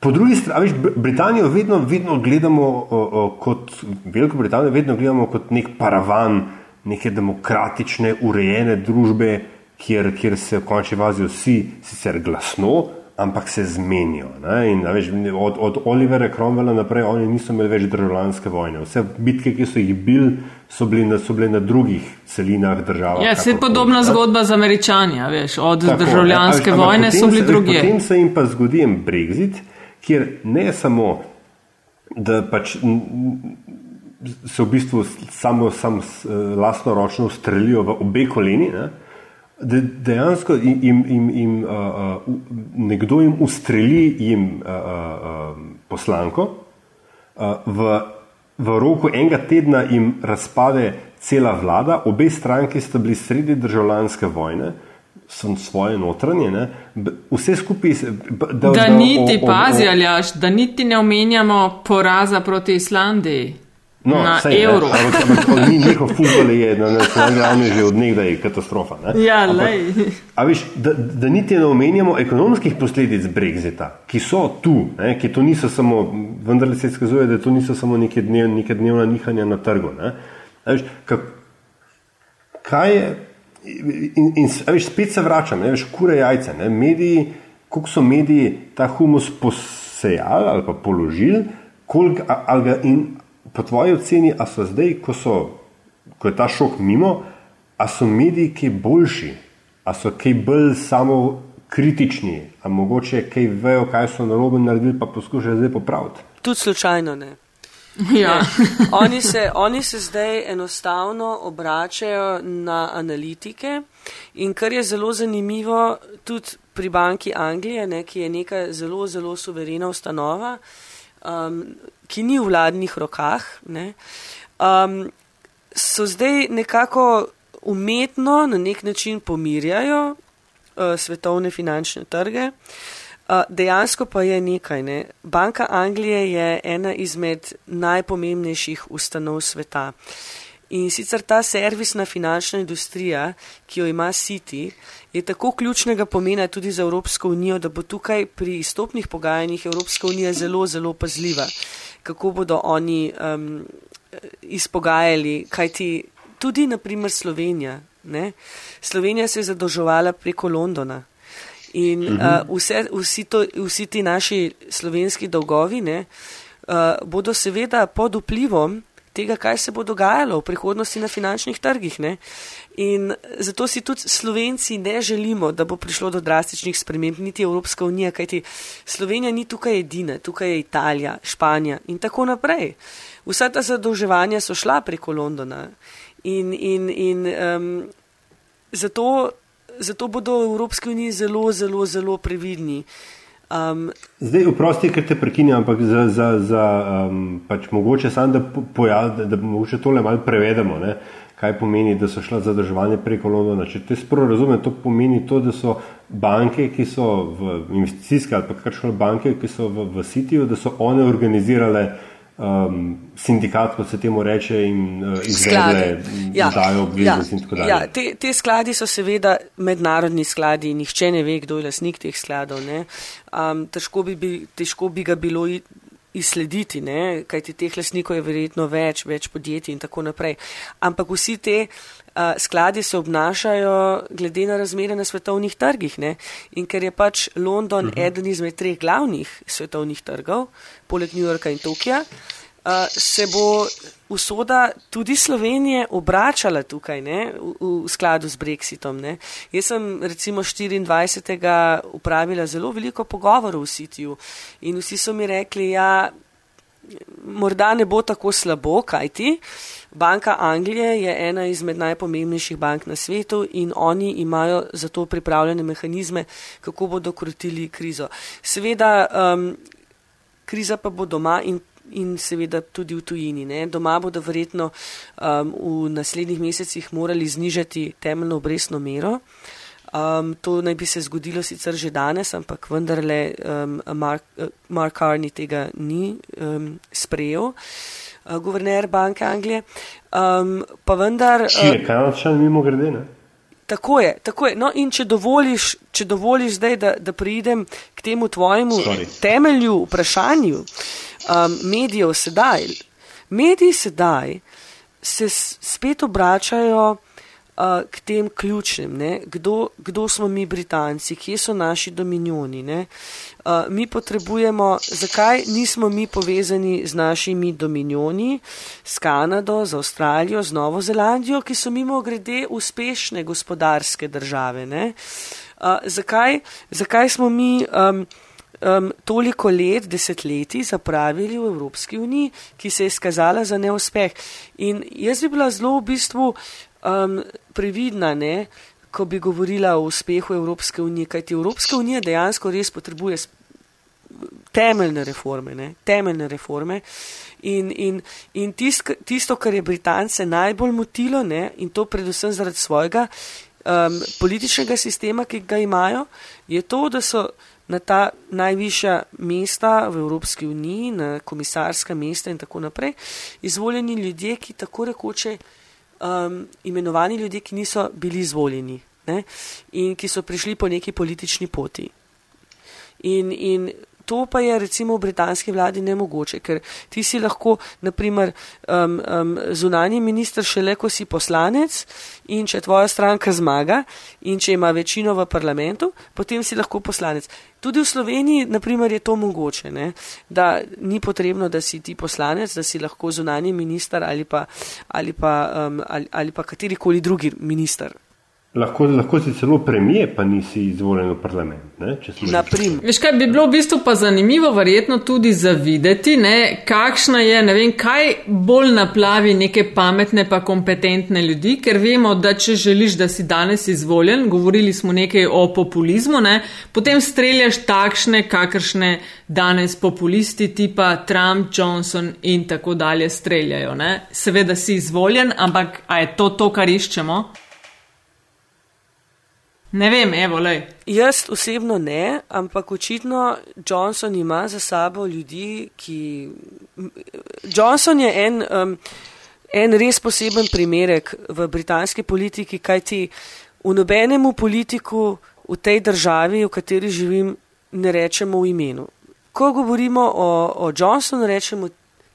po drugi strani, viš, Britanijo vedno, vedno gledamo o, o, kot, Veliko Britanijo vedno gledamo kot nek paravan neke demokratične, urejene družbe, kjer, kjer se v končni vazi vsi sicer glasno, ampak se zmenijo. In, veš, od, od Olivera Cromwella naprej oni niso imeli več državljanske vojne. Vse bitke, ki so jih bili, so bile na, so bile na drugih celinah držav. Ja, se je podobna ne? zgodba z američani, veš, od Tako, državljanske ja, veš, vojne so bili drugi. Potem se jim pa zgodi Brexit, kjer ne samo, da pač. Se v bistvu samo, samo lastno ročno strelijo v obe koleni, ne? De, dejansko jim, jim, jim, uh, uh, nekdo jim ustreli jim, uh, uh, poslanko, uh, v, v roku enega tedna jim razpade cela vlada, obe stranki sta bili sredi državljanske vojne, so svoje notranje, ne, vse skupaj. Da, da, da niti pazi, aljaš, da niti ne omenjamo poraza proti Islandiji. No, na sej, evro. Ampak njihov futbol je na nacionalni ravni že od nekdaj katastrofa. Ne? Ja, Ampak, a viš, da, da niti ne omenjamo ekonomskih posledic Brexita, ki so tu, ne? ki to niso samo, vendar se izkazuje, da to niso samo neke, dnev, neke dnevna nihanja na trgu. Viš, kak, kaj je, in, in viš, spet se vračam, ne? viš, kure jajce, ne? mediji, koliko so mediji ta humus posejali ali položili, koliko, ali ga in po tvoji oceni, a so zdaj, ko, so, ko je ta šok mimo, a so mediji kaj boljši, a so kaj bolj samo kritični, a mogoče kaj vejo, kaj so narobe naredili, pa poskušajo zdaj popraviti. Tudi slučajno ne. Ja. ne. Oni, se, oni se zdaj enostavno obračajo na analitike in kar je zelo zanimivo tudi pri banki Anglije, ne, ki je neka zelo, zelo suverena ustanova, um, ki ni v vladnih rokah, ne, um, so zdaj nekako umetno na nek način pomirjajo uh, svetovne finančne trge. Uh, dejansko pa je nekaj. Ne. Banka Anglije je ena izmed najpomembnejših ustanov sveta. In sicer ta servisna finančna industrija, ki jo ima City, je tako ključnega pomena tudi za Evropsko unijo, da bo tukaj pri stopnih pogajanjih Evropska unija zelo, zelo pazljiva kako bodo oni um, izpogajali, kaj ti tudi, naprimer, Slovenija. Ne? Slovenija se je zadolževala preko Londona. In uh, vse, vsi, to, vsi ti naši slovenski dolgovi ne, uh, bodo seveda pod vplivom tega, kaj se bo dogajalo v prihodnosti na finančnih trgih. Ne. In zato si tudi Slovenci ne želimo, da bo prišlo do drastičnih sprememb, niti Evropska unija, kajti Slovenija ni tukaj edina, tukaj je Italija, Španija in tako naprej. Vsa ta zadolževanja so šla preko Londona in, in, in um, zato, zato bodo v Evropski uniji zelo, zelo, zelo previdni. Um, Zdaj, vprosti, ker te prekinjam, ampak za, za, za um, pač mogoče samo, da, pojav, da, da mogoče tole malo prevedemo. Ne? kaj pomeni, da so šla zadrževanje preko Londona. Če te spravo razumem, to pomeni to, da so banke, ki so v investicijske ali pa karkoli banke, ki so v, v Cityju, da so one organizirale um, sindikat, kot se temu reče, in uh, izvedle, ja. dajo obveznosti ja. in tako dalje. Ja. Te, te skladi so seveda mednarodni skladi nihče ne ve, kdo je lasnik teh skladov. Um, težko, bi bi, težko bi ga bilo izslediti, kajti teh lasnikov je verjetno več, več podjetij in tako naprej. Ampak vsi te skladi se obnašajo glede na razmere na svetovnih trgih. Ne? In ker je pač London uh mhm. -huh. eden izmed treh glavnih svetovnih trgov, poleg New Yorka in Tokija, uh, se bo usoda tudi Slovenije obračala tukaj ne? V, v skladu z Brexitom. Ne? Jaz sem recimo 24. upravila zelo veliko pogovorov v Sitiju in vsi so mi rekli, ja, morda ne bo tako slabo, kaj ti. Banka Anglije je ena izmed najpomembnejših bank na svetu in oni imajo za to pripravljene mehanizme, kako bodo krotili krizo. Seveda, um, kriza pa bo doma in, in seveda tudi v tujini. Ne. Doma bodo verjetno um, v naslednjih mesecih morali znižati temeljno obrestno mero. Um, to naj bi se zgodilo sicer že danes, ampak vendarle um, Mark, uh, Mark Carney tega ni um, sprejel, uh, guverner Banke Anglije. Um, pa vendar. Če je kanadčan, mimo grede, ne? Tako je, tako je. No, in če dovoliš, če dovoliš zdaj, da, da pridem k temu tvojemu Sorry. temelju vprašanju um, medijev sedaj. Mediji sedaj se spet obračajo k tem ključnim, kdo, kdo smo mi Britanci, kje so naši dominioni. Ne? Uh, mi potrebujemo, zakaj nismo mi povezani z našimi dominioni, s Kanado, z Avstralijo, z Novo Zelandijo, ki so mimo grede uspešne gospodarske države. Uh, zakaj, zakaj smo mi um, um, toliko let, desetletji zapravili v Evropski uniji, ki se je skazala za neuspeh? In jaz bi bila zelo v bistvu um, previdna, ne, ko bi govorila o uspehu Evropske unije, kajti Evropska unija dejansko res potrebuje temeljne reforme, ne, temeljne reforme. In, in, in tisk, tisto, kar je Britance najbolj motilo, ne, in to predvsem zaradi svojega um, političnega sistema, ki ga imajo, je to, da so na ta najvišja mesta v Evropski uniji, na komisarska mesta in tako naprej, izvoljeni ljudje, ki tako rekoče um, imenovani ljudje, ki niso bili izvoljeni ne? in ki so prišli po neki politični poti. In, in to pa je recimo v britanski vladi nemogoče, ker ti si lahko, naprimer, um, um, zunanji minister šele, ko si poslanec in če tvoja stranka zmaga in če ima večino v parlamentu, potem si lahko poslanec. Tudi v Sloveniji, naprimer, je to mogoče, ne? da ni potrebno, da si ti poslanec, da si lahko zunanji minister ali pa, ali pa, um, ali, ali pa katerikoli drugi minister. Lahko, lahko si celo premije, pa nisi izvoljen v parlament. Veš, kaj bi bilo v bistvu pa zanimivo, verjetno tudi zavideti, ne, kakšna je, ne vem, kaj bolj naplavi neke pametne pa kompetentne ljudi, ker vemo, da če želiš, da si danes izvoljen, govorili smo nekaj o populizmu, ne, potem streljaš takšne, kakršne danes populisti tipa Trump, Johnson in tako dalje streljajo. Ne. Seveda si izvoljen, ampak a je to to, kar iščemo? Ne vem, evo, le. Jaz osebno ne, ampak očitno Johnson ima za sabo ljudi, ki. Johnson je en, um, en res poseben primerek v britanski politiki, kajti v nobenemu politiku v tej državi, v kateri živim, ne rečemo v imenu. Ko govorimo o, o Johnsonu, rečemo.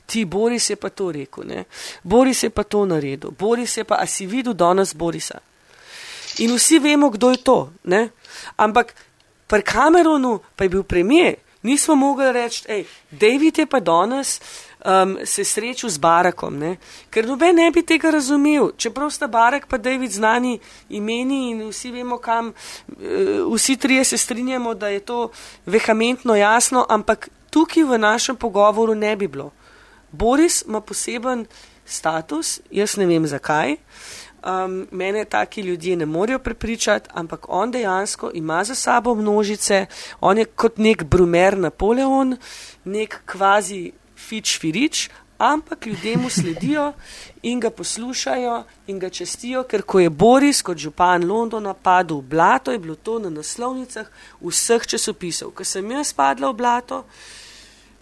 Ti, Boris je pa to rekel, ne? Boris je pa to naredil, Boris je pa, a si videl danes Borisa? In vsi vemo, kdo je to. Ne? Ampak pri Kamerunu pa je bil premijer, nismo mogli reči, hej, David je pa danes um, se srečal z Barakom, ne? ker noben ne bi tega razumel. Čeprav sta Barak pa David znani imeni in vsi vemo, kam, uh, vsi trije se strinjamo, da je to vehementno jasno, ampak tukaj v našem pogovoru ne bi bilo. Boris ima poseben status, jaz ne vem zakaj. Um, mene taki ljudje ne morejo prepričati, ampak on dejansko ima za sabo množice, on je kot nek brumer Napoleon, nek kvazi fič firič, ampak ljudje mu sledijo in ga poslušajo in ga čestijo, ker ko je Boris kot župan Londona padel v blato, je bilo to na naslovnicah vseh časopisov. Ko sem jaz padla v blato,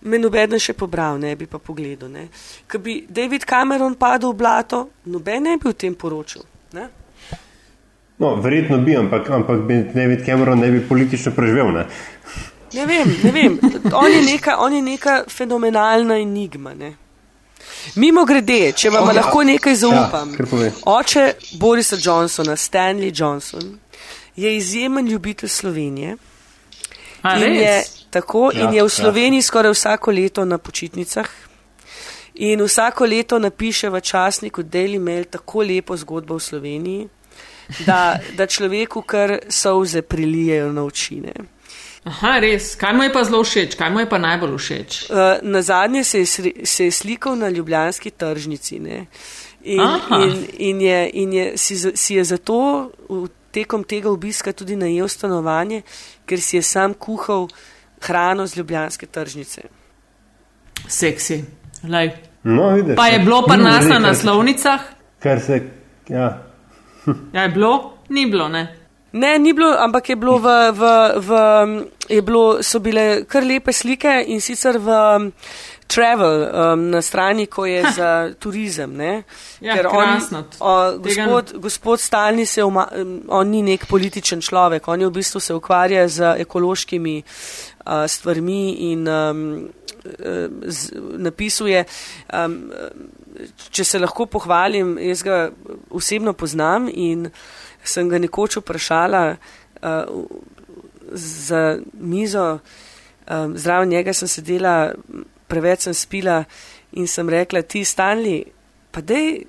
me noben še pobral, ne bi pa pogledal. Ker bi David Cameron padel v blato, noben ne bi o tem poročal. Ne? No, verjetno bi, ampak, ampak bi David Cameron ne bi politično preživel. Ne, ne vem, ne vem. On je neka, on je neka fenomenalna enigma. Ne? Mimo grede, če vam oh, lahko nekaj ja, zaupam. Ja, oče Borisa Johnsona, Stanley Johnson, je izjemen ljubitelj Slovenije. A, in je, tako, ja, in je v ja. Sloveniji ja. skoraj vsako leto na počitnicah. In vsako leto napiše v časniku Daily Mail tako lepo zgodbo v Sloveniji, da, da človeku kar solze prilijejo na očine. Aha, res. Kaj mu je pa zelo všeč, kaj mu je pa najbolj všeč? Uh, na zadnje se je, se je slikal na ljubljanski tržnici ne? in, in, in, je, in je, si, si je zato v, tekom tega obiska tudi najel stanovanje, ker si je sam kuhal hrano z ljubljanske tržnice. Seksi. Lej. No, vidiš, pa je bilo pa nas na naslovnicah? Kar se. Ja. ja, je bilo? Ni bilo, ne. Ne, ni bilo, ampak je bilo v, v, v, je bilo, so bile kar lepe slike in sicer v travel um, na strani, ko je ha. za turizem. Ne? Ja, Ker on, o, gospod, gospod Stalni se, uma, on ni nek političen človek, on je v bistvu se ukvarja z ekološkimi uh, stvarmi in um, z, napisuje. Um, če se lahko pohvalim, jaz ga osebno poznam in sem ga nekoč vprašala uh, za mizo, um, zraven njega sem sedela, preveč sem spila in sem rekla, ti Stanley, pa dej,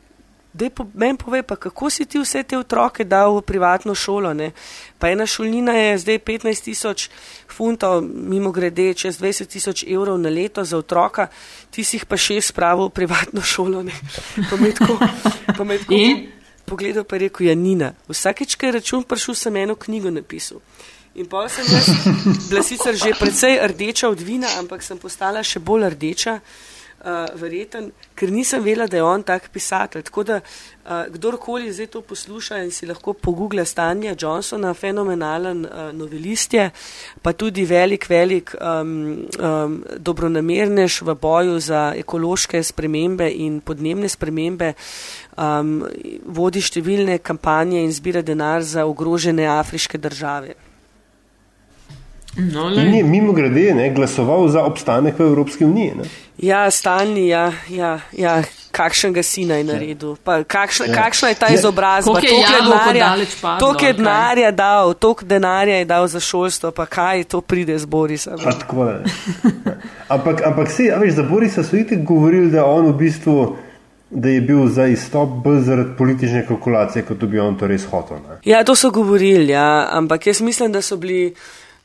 dej po, men povej, pa kako si ti vse te otroke dal v privatno šolo, ne? Pa ena šolnina je zdaj 15 tisoč funtov, mimo grede, čez 20 tisoč evrov na leto za otroka, ti si jih pa šest spravil v privatno šolo, ne? Pa me tako, pa me tako. In? pogledal pa je rekel, ja, Nina, vsakeč, ko je račun prišel, sem eno knjigo napisal. In pa sem jaz, bila sicer že precej rdeča od vina, ampak sem postala še bolj rdeča, uh, verjeten, ker nisem vela, da je on tak pisatelj. Tako da uh, kdorkoli zdaj to posluša in si lahko pogoogle Stanja Johnsona, fenomenalen uh, novelist je, pa tudi velik, velik um, um, dobronamernež v boju za ekološke spremembe in podnebne spremembe. Uh, um, vodi številne kampanje in zbira denar za ogrožene afriške države. No, ni mimo grede ne, glasoval za obstanek v Evropski uniji. Ne? Ja, stalni, ja, ja, ja. kakšen ga si naj naredil, pa kakšna, ja. kakšna je ta ja. izobrazba, toliko je denarja dal, toliko denarja je dal za šolstvo, pa kaj to pride z Borisom. ampak, ampak se, a veš, za Borisa so iti govorili, da on v bistvu da je bil za izstop bolj zaradi politične kalkulacije, kot bi on to res hotel. Ne? Ja, to so govorili, ja, ampak jaz mislim, da so bili.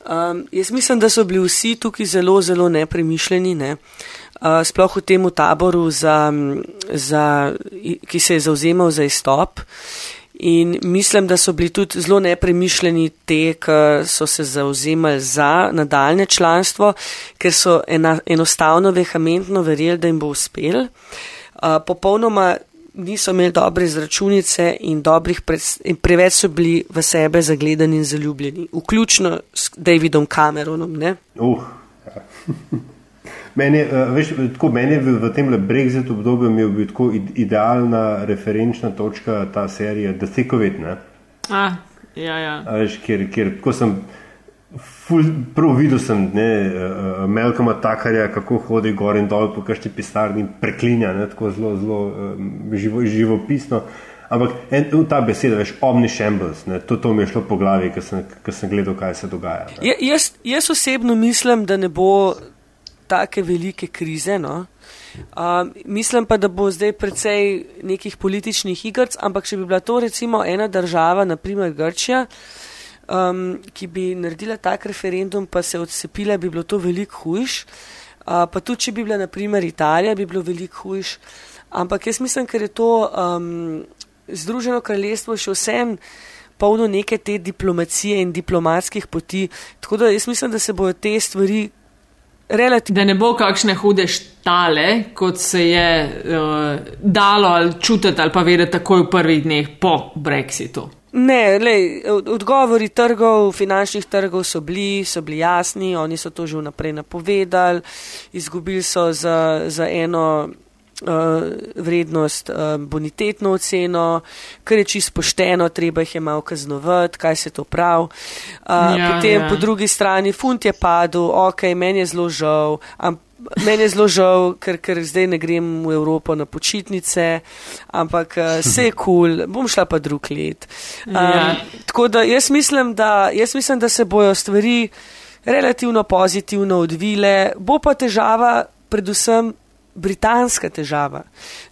Um, jaz mislim, da so bili vsi tukaj zelo, zelo nepremišljeni, ne? uh, sploh v tem taboru, za, za, ki se je zauzemal za izstop. In mislim, da so bili tudi zelo nepremišljeni te, ki so se zauzemali za nadaljne članstvo, ker so ena, enostavno vehementno verjeli, da jim bo uspel. Uh, popolnoma niso imeli dobre izračunice in, in preveč so bili v sebe zagledani in zaljubljeni, vključno s Davidom Cameronom. Uh, ja. meni, uh, veš, tako, meni je v, v tem Brexit obdobju bil tako idealna referenčna točka ta serija The Thick of It. Ah, ja, ja. Veš, kjer, kjer, Prav videl sem ne, uh, Melkoma Takarja, kako hodi gor in dol po kažti pisarni in preklinja, ne, tako zelo, zelo um, živo, živopisno. Ampak en, ta beseda, veš, omnišembles, to, to mi je šlo po glavi, ker sem, sem gledal, kaj se dogaja. Ja, jaz, jaz osebno mislim, da ne bo take velike krize. No? Uh, mislim pa, da bo zdaj precej nekih političnih igrc, ampak če bi bila to recimo ena država, naprimer Grčija, um, ki bi naredila tak referendum, pa se odcepila, bi bilo to veliko hujš. Uh, pa tudi, če bi bila naprimer Italija, bi bilo veliko hujš. Ampak jaz mislim, ker je to um, Združeno kraljestvo še vsem polno neke te diplomacije in diplomatskih poti. Tako da jaz mislim, da se bojo te stvari. Relativ. Da ne bo kakšne hude štale, kot se je uh, dalo ali čutiti ali pa vedeti takoj v prvih dneh po Brexitu. Ne, lej, odgovori trgov, finančnih trgov so bili, so bili jasni, oni so to že vnaprej napovedali, izgubili so za, za eno uh, vrednost uh, bonitetno oceno, kar je čisto pošteno, treba jih je malo kaznovati, kaj se to prav. Uh, ja, potem ja. po drugi strani funt je padel, ok, meni je zelo žal, ampak. Meni je zelo žal, ker, ker zdaj ne grem v Evropo na počitnice, ampak vse je kul, cool, bom šla pa drug let. Um, ja. Tako da jaz mislim, da jaz mislim, da se bojo stvari relativno pozitivno odvile, bo pa težava predvsem britanska težava.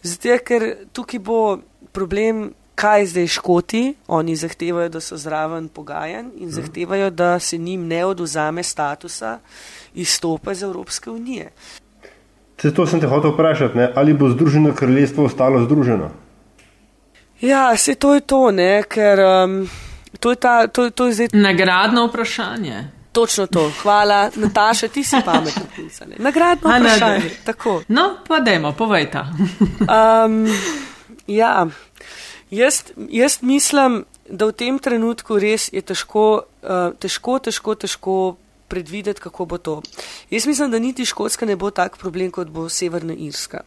Zato, ker tukaj bo problem, kaj zdaj škoti, oni zahtevajo, da so zraven pogajanj in mhm. zahtevajo, da se njim ne oduzame statusa izstopa iz Evropske unije. To sem te hotel vprašati, ne? ali bo Združeno kraljestvo ostalo združeno? Ja, se to je to, ne? ker um, to, je ta, to, to je zdaj. Nagradno vprašanje. Točno to. Hvala, Nataša, ti si pametno pisala. Nagradno vprašanje. Tako. No, pa dajmo, povej ta. um, ja, jaz, jaz mislim, da v tem trenutku res je težko, uh, težko, težko, težko predvideti, kako bo to. Jaz mislim, da niti Škotska ne bo tak problem, kot bo Severna Irska.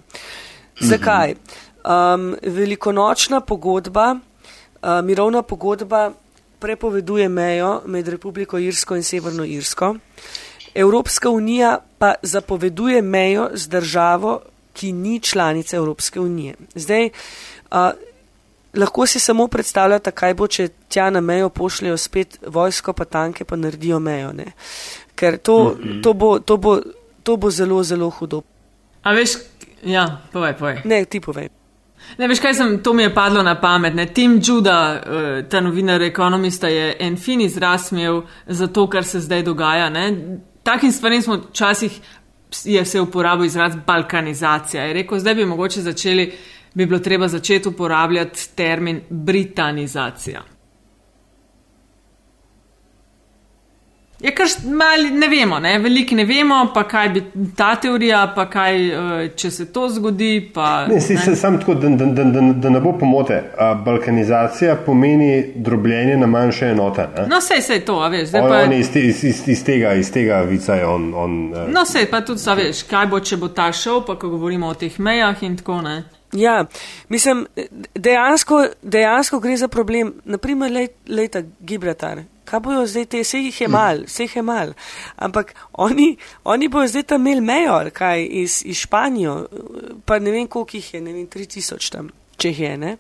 Zakaj? Um, velikonočna pogodba, uh, mirovna pogodba prepoveduje mejo med Republiko Irsko in Severno Irsko. Evropska unija pa zapoveduje mejo z državo, ki ni članica Evropske unije. Zdaj, uh, lahko si samo predstavljate, kaj bo, če tja na mejo pošljajo spet vojsko, pa tanke, pa naredijo mejo. Ne? Ker to, mm -hmm. to, bo, to, bo, to bo zelo, zelo hudo. A veš, ja, povej, povej. Ne, ti povej. Ne, veš, kaj sem, to mi je padlo na pamet. Ne? Tim Juda, uh, ta novinar, ekonomista, je en fin izraz imel za to, kar se zdaj dogaja. Ne? Takim stvarem smo včasih, je se uporabil izraz balkanizacija. Je rekel, zdaj bi mogoče začeli bi bilo treba začeti uporabljati termin britanizacija. Je kar mali, ne vemo, ne? veliki ne vemo, pa kaj bi ta teorija, pa kaj, eh, če se to zgodi. Pa, ne, si, se, sam tako, da, da, da, da, ne bo pomote. Balkanizacija pomeni drobljenje na manjše enote. Ne? No, sej se je to, veš. On, pa, on iz, iz, iz, iz, tega, iz tega vica je on. on eh. no, sej pa tudi, veš, kaj bo, če bo ta šel, pa ko govorimo o teh mejah in tako naprej. Ja, mislim, dejansko, dejansko gre za problem. Naprimer, leta Gibraltar. Kaj bojo zdaj te, vse jih je mal, vse jih je mal. Ampak oni, oni bojo zdaj tam imeli mejo, kaj iz, iz Španijo, pa ne vem, koliko jih je, ne vem, 3000 tam, če jih je, ne.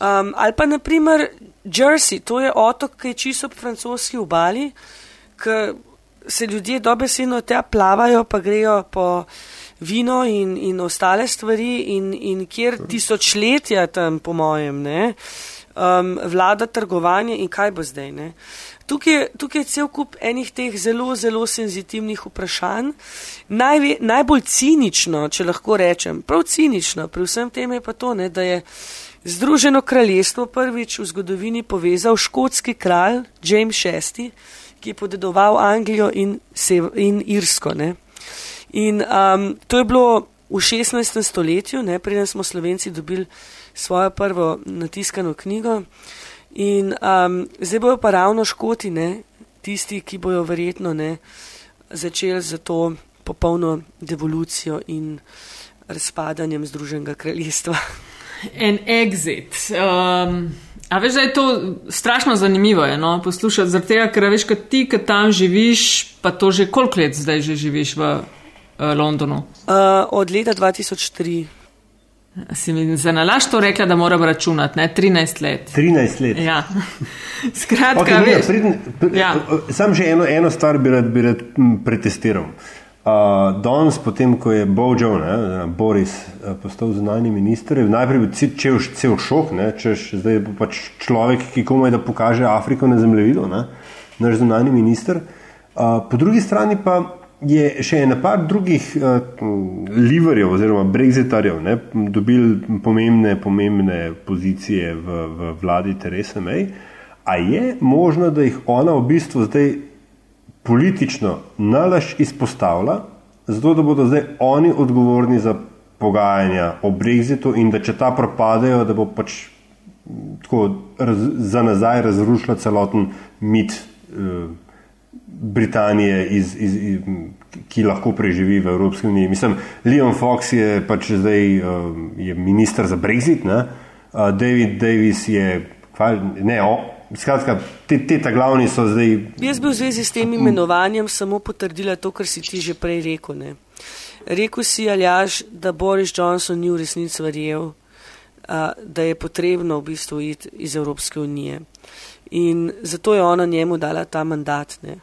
Um, ali pa naprimer Jersey, to je otok, ki je čisto ob francoski obali, ker se ljudje dobesedno tja plavajo, pa grejo po vino in, in ostale stvari, in, in kjer tisočletja tam, po mojem, ne, um, vlada trgovanje in kaj bo zdaj. Ne. Tukaj, tukaj je cel kup enih teh zelo, zelo senzitivnih vprašanj. Najve, najbolj cinično, če lahko rečem, prav cinično pri vsem tem je pa to, ne, da je Združeno kraljestvo prvič v zgodovini povezal škotski kralj James VI, ki je podedoval Anglijo in, in Irsko. Ne. In um, to je bilo v 16. stoletju, ne, preden smo Slovenci dobili svojo prvo natiskano knjigo. In um, zdaj bojo pa ravno škoti, ne, tisti, ki bojo verjetno ne, začeli za to popolno devolucijo in razpadanjem Združenega kraljestva. En exit. Um, a veš, da je to strašno zanimivo je, no, poslušati, zaradi tega, ker veš, kad ti, ki tam živiš, pa to že koliko let zdaj že živiš v Londonu? Uh, od leta 2003. Si mi za nalaž to rekla, da moram računati, ne 13 let. 13 let. Ja. Skratka, okay, veš. Pridn, pridn, ja. Sam še eno, eno stvar bi rad, bi rad pretestiral. Uh, danes, potem ko je Božo, Boris, uh, postal zunani minister, je najprej bil cel, cel šok, ne, češ, zdaj je pač človek, ki komaj da pokaže Afriko na zemljevidu, naš zunani minister. Uh, po drugi strani pa je še ena par drugih uh, liverjev oziroma brexitarjev ne, dobili pomembne, pomembne pozicije v, v vladi Teresa May. A je možno, da jih ona v bistvu zdaj politično nalaž izpostavlja, zato da bodo zdaj oni odgovorni za pogajanja o brexitu in da če ta propadejo, da bo pač tako raz, za nazaj razrušila celoten mit uh, Britanije, iz, iz, iz, ki lahko preživi v Evropski uniji. Mislim, Leon Fox je pač zdaj uh, je minister za Brexit, uh, David Davis je. Ne, o, skratka, te, te ta glavni so zdaj. Jaz bi v zvezi s tem imenovanjem samo potrdila to, kar si ti že prej rekel. Ne. Rekl si, Aljaš, da Boris Johnson ni v resnici verjel, da je potrebno v bistvu iti iz Evropske unije. In zato je ona njemu dala ta mandat. Ne.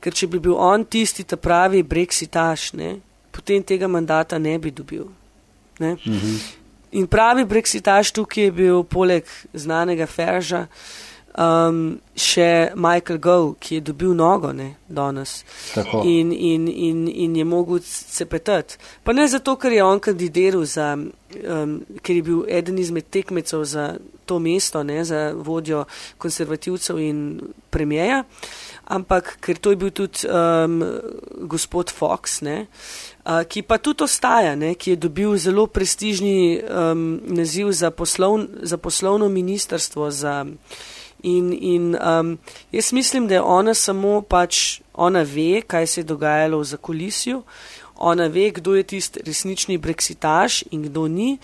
Ker če bi bil on tisti, ta pravi brexitaš, ne, potem tega mandata ne bi dobil. Ne. Mhm. In pravi brexitaš tukaj je bil poleg znanega Ferža um, še Michael Gove, ki je dobil nogo ne, danes in, in, in, in je mogel se petati. Pa ne zato, ker je on kandidiral za, um, ker je bil eden izmed tekmecev za to mesto, ne, za vodjo konservativcev in premijeja, ampak ker to je bil tudi um, gospod Fox, ne, uh, ki pa tudi ostaja, ne, ki je dobil zelo prestižni um, naziv za, poslov, za poslovno ministrstvo, za In, in um, jaz mislim, da je ona samo pač, ona ve, kaj se je dogajalo v zakolisju, ona ve, kdo je tisti resnični brexitaš in kdo ni.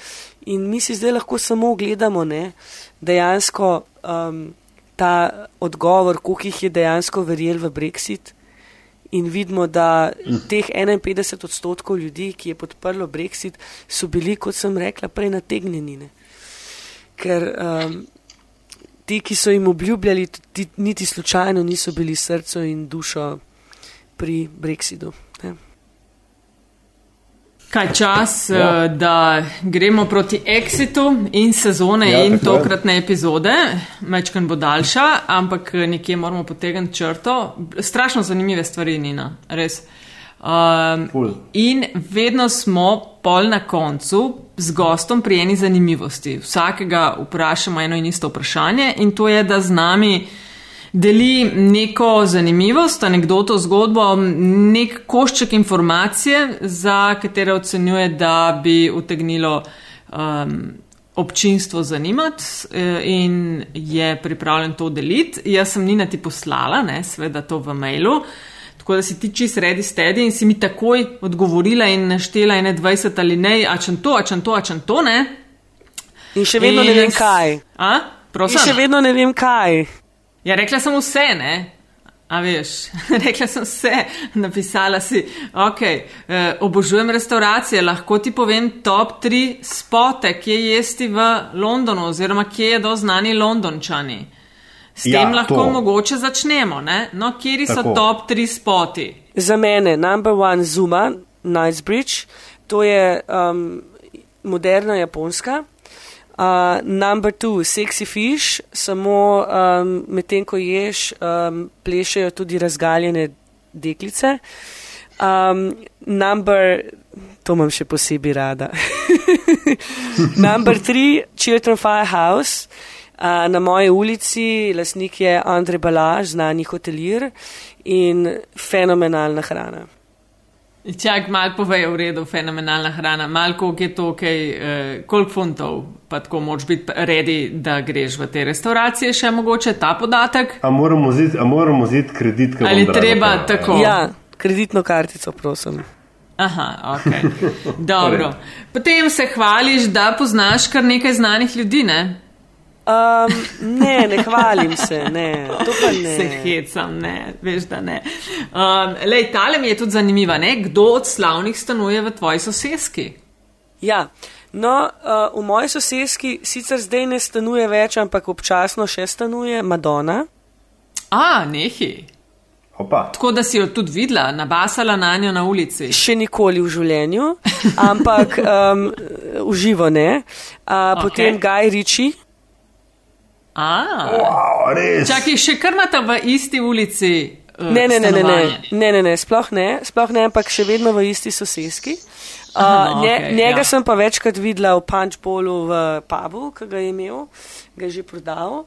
In mi si zdaj lahko samo gledamo ne, dejansko um, ta odgovor, koliko jih je dejansko verjel v brexit. In vidimo, da teh 51 odstotkov ljudi, ki je podprlo brexit, so bili, kot sem rekla, prej nategnjeni. Ne. Ker um, ti, ki so jim obljubljali, ti, niti slučajno niso bili srce in dušo pri Brexitu. Ne? Kaj čas, ja. Eh, da gremo proti exitu in sezone ja, in tokratne epizode. Mečkan bo daljša, ampak nekje moramo potegniti črto. Strašno zanimive stvari, Nina, res. Um, in vedno smo pol na koncu z gostom pri eni zanimivosti. Vsakega vprašamo eno in isto vprašanje, in to je, da z nami deli neko zanimivost, anegdoto, zgodbo, nek košček informacije, za katere ocenjuje, da bi utegnilo um, občinstvo zanimati eh, in je pripravljen to deliti. Jaz sem Nina ti poslala, ne, sveda to v mailu. Tako da si ti čist redi stedi in si mi takoj odgovorila in naštela ene 20 ali ne, a če to, a če to, a če to ne. In še vedno in ne vem kaj. A? Prosim. In še vedno ne vem kaj. Ja, rekla sem vse, ne? A veš, rekla sem vse, napisala si, ok, eh, obožujem restauracije, lahko ti povem top 3 spote, kje jesti v Londonu oziroma kje je do znani Londončani. S ja, tem lahko to. mogoče začnemo. Ne? No, kje so Tako. top tri spoti? Za mene, number one, Zuma, Knightsbridge, to je um, moderna japonska. Uh, number two, sexy fish, samo um, medtem ko ješ, um, plešajo tudi razgaljene deklice. Um, number, to imam še posebej rada. number three, Children Firehouse na moji ulici, lasnik je Andrej Balaž, znani hotelir in fenomenalna hrana. Čak, malo povej v redu, fenomenalna hrana, malo koliko je to, kaj, eh, koliko funtov pa tako moč biti redi, da greš v te restauracije, še mogoče ta podatek. A moramo zid kredit, kaj Ali treba pa, tako? Ja, kreditno kartico, prosim. Aha, ok. Dobro. Potem se hvališ, da poznaš kar nekaj znanih ljudi, ne? Um, ne, ne hvalim se, ne, to pa ne. Se hecam, ne, veš, da ne. Um, lej, tale mi je tudi zanimiva, ne, kdo od slavnih stanuje v tvoji soseski? Ja, no, uh, v moji soseski sicer zdaj ne stanuje več, ampak občasno še stanuje Madonna. A, nehi. Opa. Tako da si jo tudi videla, nabasala na njo na ulici. Še nikoli v življenju, ampak um, uživo ne. Uh, okay. Potem Gaj Riči. Wow, Čakaj, še kar imate v isti ulici? Uh, ne, ne, ne, ne, ne, ne, ne, ne, sploh ne, sploh ne, ampak še vedno v isti soseski. Uh, Aha, nje, okay, njega ja. sem pa večkrat videla v Punchbowlu v pubu, ki ga je imel, ga je že prodal.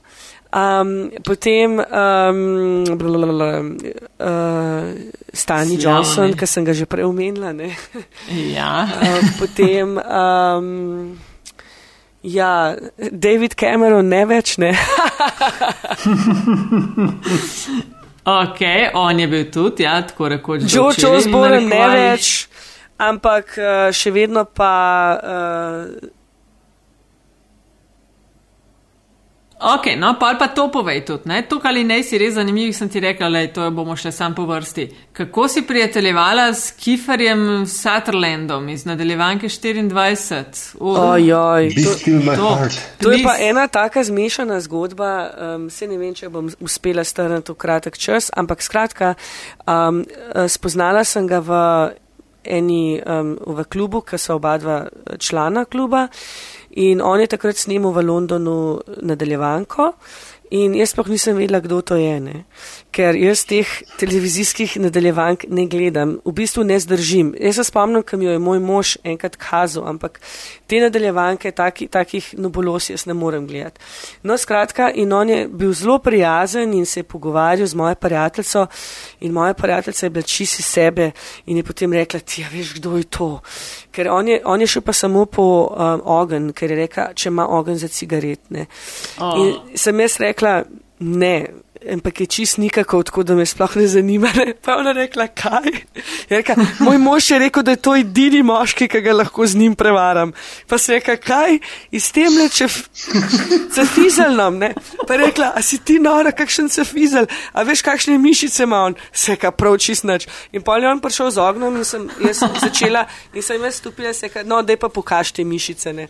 Um, potem um, blablabla, uh, Stani Johnson, ki sem ga že prej omenila. ja. uh, potem. Um, Ja, David Cameron ne več ne. ok, on je bil tudi, ja, tako rekoč. George Osborne ne več, ampak uh, še vedno pa. Uh, Ok, no pa, pa to povej tudi. Ne? Tukaj ali ne si res zanimiv, sem ti rekel, da to bomo še sam po vrsti. Kako si prijateljevala s Kiferjem Sutherlandom iz nadaljevanke 24? Ojoj, to, to, to je pa ena taka zmešana zgodba, um, se ne vem, če bom uspela strniti v kratek čas, ampak skratka, um, spoznala sem ga v eni um, v klubu, ker so oba dva člana kluba. In on je takrat snimal v Londonu nadaljevanko. In jaz pa nisem vedela, kdo to je, ne? ker jaz teh televizijskih nadaljevank ne gledam, v bistvu ne zdržim. Jaz se spomnim, kam jo je moj mož enkrat kazal, ampak te nadaljevanke, taki, takih nobolos jaz ne morem gledati. No, skratka, in on je bil zelo prijazen in se je pogovarjal z mojo prijateljico in moja prijateljica je bila čisi sebe in je potem rekla, ti ja veš, kdo je to. Ker on je, on je šel pa samo po um, ogen, ker je rekla, če ima ogen za cigaretne. Oh. In sem jaz rekla, ne, ampak je čist nikako, tako da me sploh ne zanima. Pa je ona rekla, kaj? Rekla, moj mož je rekel, da je to edini moški, ki ga lahko z njim prevaram. Pa se je rekla, kaj? Iz tem le, če cefizel nam, ne? Pa je rekla, a si ti nora, kakšen cefizel? A veš, kakšne mišice ima on? Se je prav čist nič. In pa je on prišel z ognom in sem jaz začela in sem jaz stopila, se je rekla, no, daj pa pokažite mišice, ne?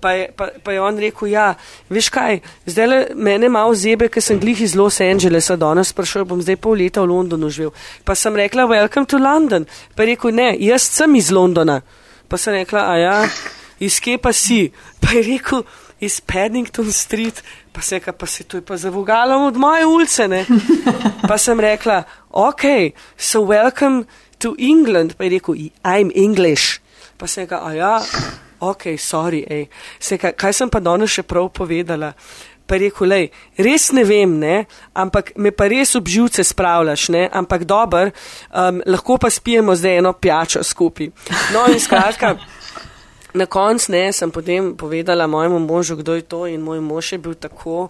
Pa je, pa, pa je on rekel, ja, veš kaj, zdaj le mene malo zebe, ker sem glih iz Los Angelesa, danes sprašal, bom zdaj pol leta v Londonu živel. Pa sem rekla, welcome to London. Pa je rekel, ne, jaz sem iz Londona. Pa sem rekla, a ja, iz kje pa si? Pa je rekel, iz Paddington Street. Pa se je pa se to je pa zavogalo od moje ulice, ne. Pa sem rekla, ok, so welcome to England. Pa je rekel, I'm English. Pa se je rekla, a ja ok, sorry, ej. Se, kaj, kaj sem pa danes še prav povedala? Pa je rekel, lej, res ne vem, ne, ampak me pa res obživce spravljaš, ne, ampak dober, um, lahko pa spijemo zdaj eno pijačo skupaj. No in skratka. Na koncu ne, sem potem povedala mojemu možu, kdo je to in moj mož je bil tako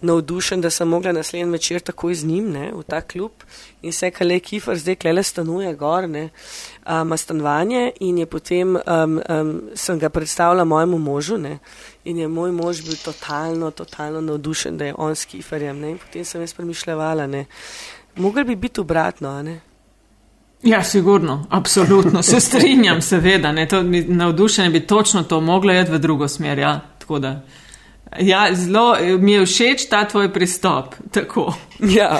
navdušen, da sem mogla naslednji večer takoj z njim ne, v ta klub in se kale Kifr zdaj klele stanuje gor, ne, ima stanovanje in je potem, um, um, sem ga predstavila mojemu možu ne, in je moj mož bil totalno, totalno navdušen, da je on s Kifrjem ne, in potem sem jaz premišljala, ne, mogel bi biti obratno, ne. Ja, sigurno, absolutno, se strinjam, seveda, ne, to navdušenje bi točno to moglo jeti v drugo smer, ja, tako da. Ja, zelo mi je všeč ta tvoj pristop, tako. Ja.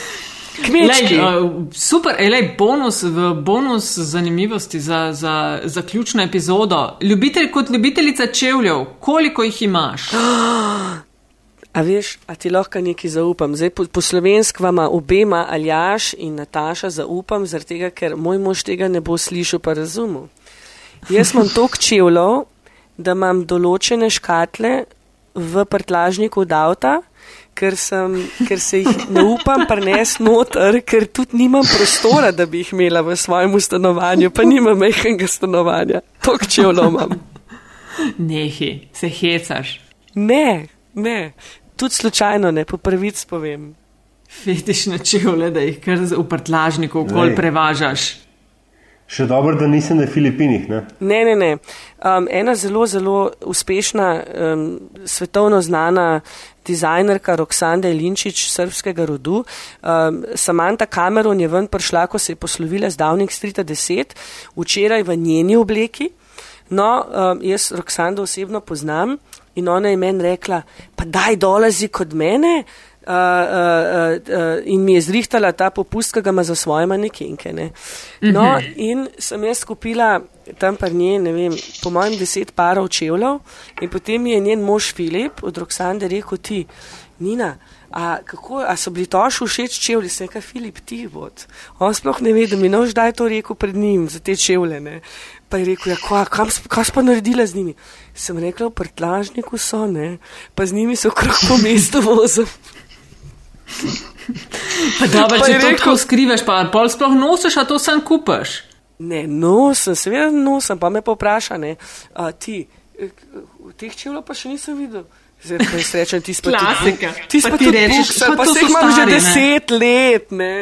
Lej, uh, super, lej, bonus, bonus zanimivosti za, za zaključno epizodo. Ljubitelj kot ljubiteljica čevljev, koliko jih imaš? A veš, a ti lahko nekaj zaupam. Zdaj po, po slovensk vama obema Aljaš in Nataša zaupam, zaradi tega, ker moj mož tega ne bo slišal pa razumel. Jaz imam tok čevljev, da imam določene škatle v prtlažniku od avta, ker, sem, ker se jih ne upam prenesti noter, ker tudi nimam prostora, da bi jih imela v svojem stanovanju, pa nimam mehkega stanovanja. Tok čevljev imam. Nehi, se hecaš. Ne, ne, tudi slučajno ne, po prvic povem. Fetiš na čevlje, da jih kar v prtlažniku okol prevažaš. Še dobro, da nisem na Filipinih. Ne, ne, ne. ne. Um, ena zelo, zelo uspešna, um, svetovno znana dizajnerka Roksanda Linčič, srpskega rodu. Um, Samantha Cameron je ven prišla, ko se je poslovila z Downing Street 10, včeraj v njeni obleki. No, um, jaz Roksando osebno poznam in ona je meni rekla, pa daj dolazi kod mene. Uh, uh, uh, uh, in mi je zrihtala ta popust, ki ga ima za svoje manekenke. Ne. No, uh mhm. -huh. in sem jaz kupila tam pa nje, ne vem, po mojem deset parov čevljev, in potem je njen mož Filip od Roksande rekel: Ti, Nina, a, kako, a so bili toši všeč čevlji, se kaj Filip ti vod. On sploh ne ve, da mi nož daj to rekel pred njim za te čevlje. Ne. Pa je rekel, ja, kva, kam, kaj si pa naredila z njimi? Sem rekla, v prtlažniku so, ne, pa z njimi so krok po mestu vozil. Pa dobro, če rekel, to tako skriveš, pa pol sploh nosiš, a to sam kupaš. Ne, nosim, seveda nosim, pa me popraša, ne, a, ti, teh čevljev pa še nisem videl. Zdaj pa jaz rečem, ti spet Klasika. Ti Pa spet tudi rečeš, buksar, pa pa se jih imam že deset let, ne.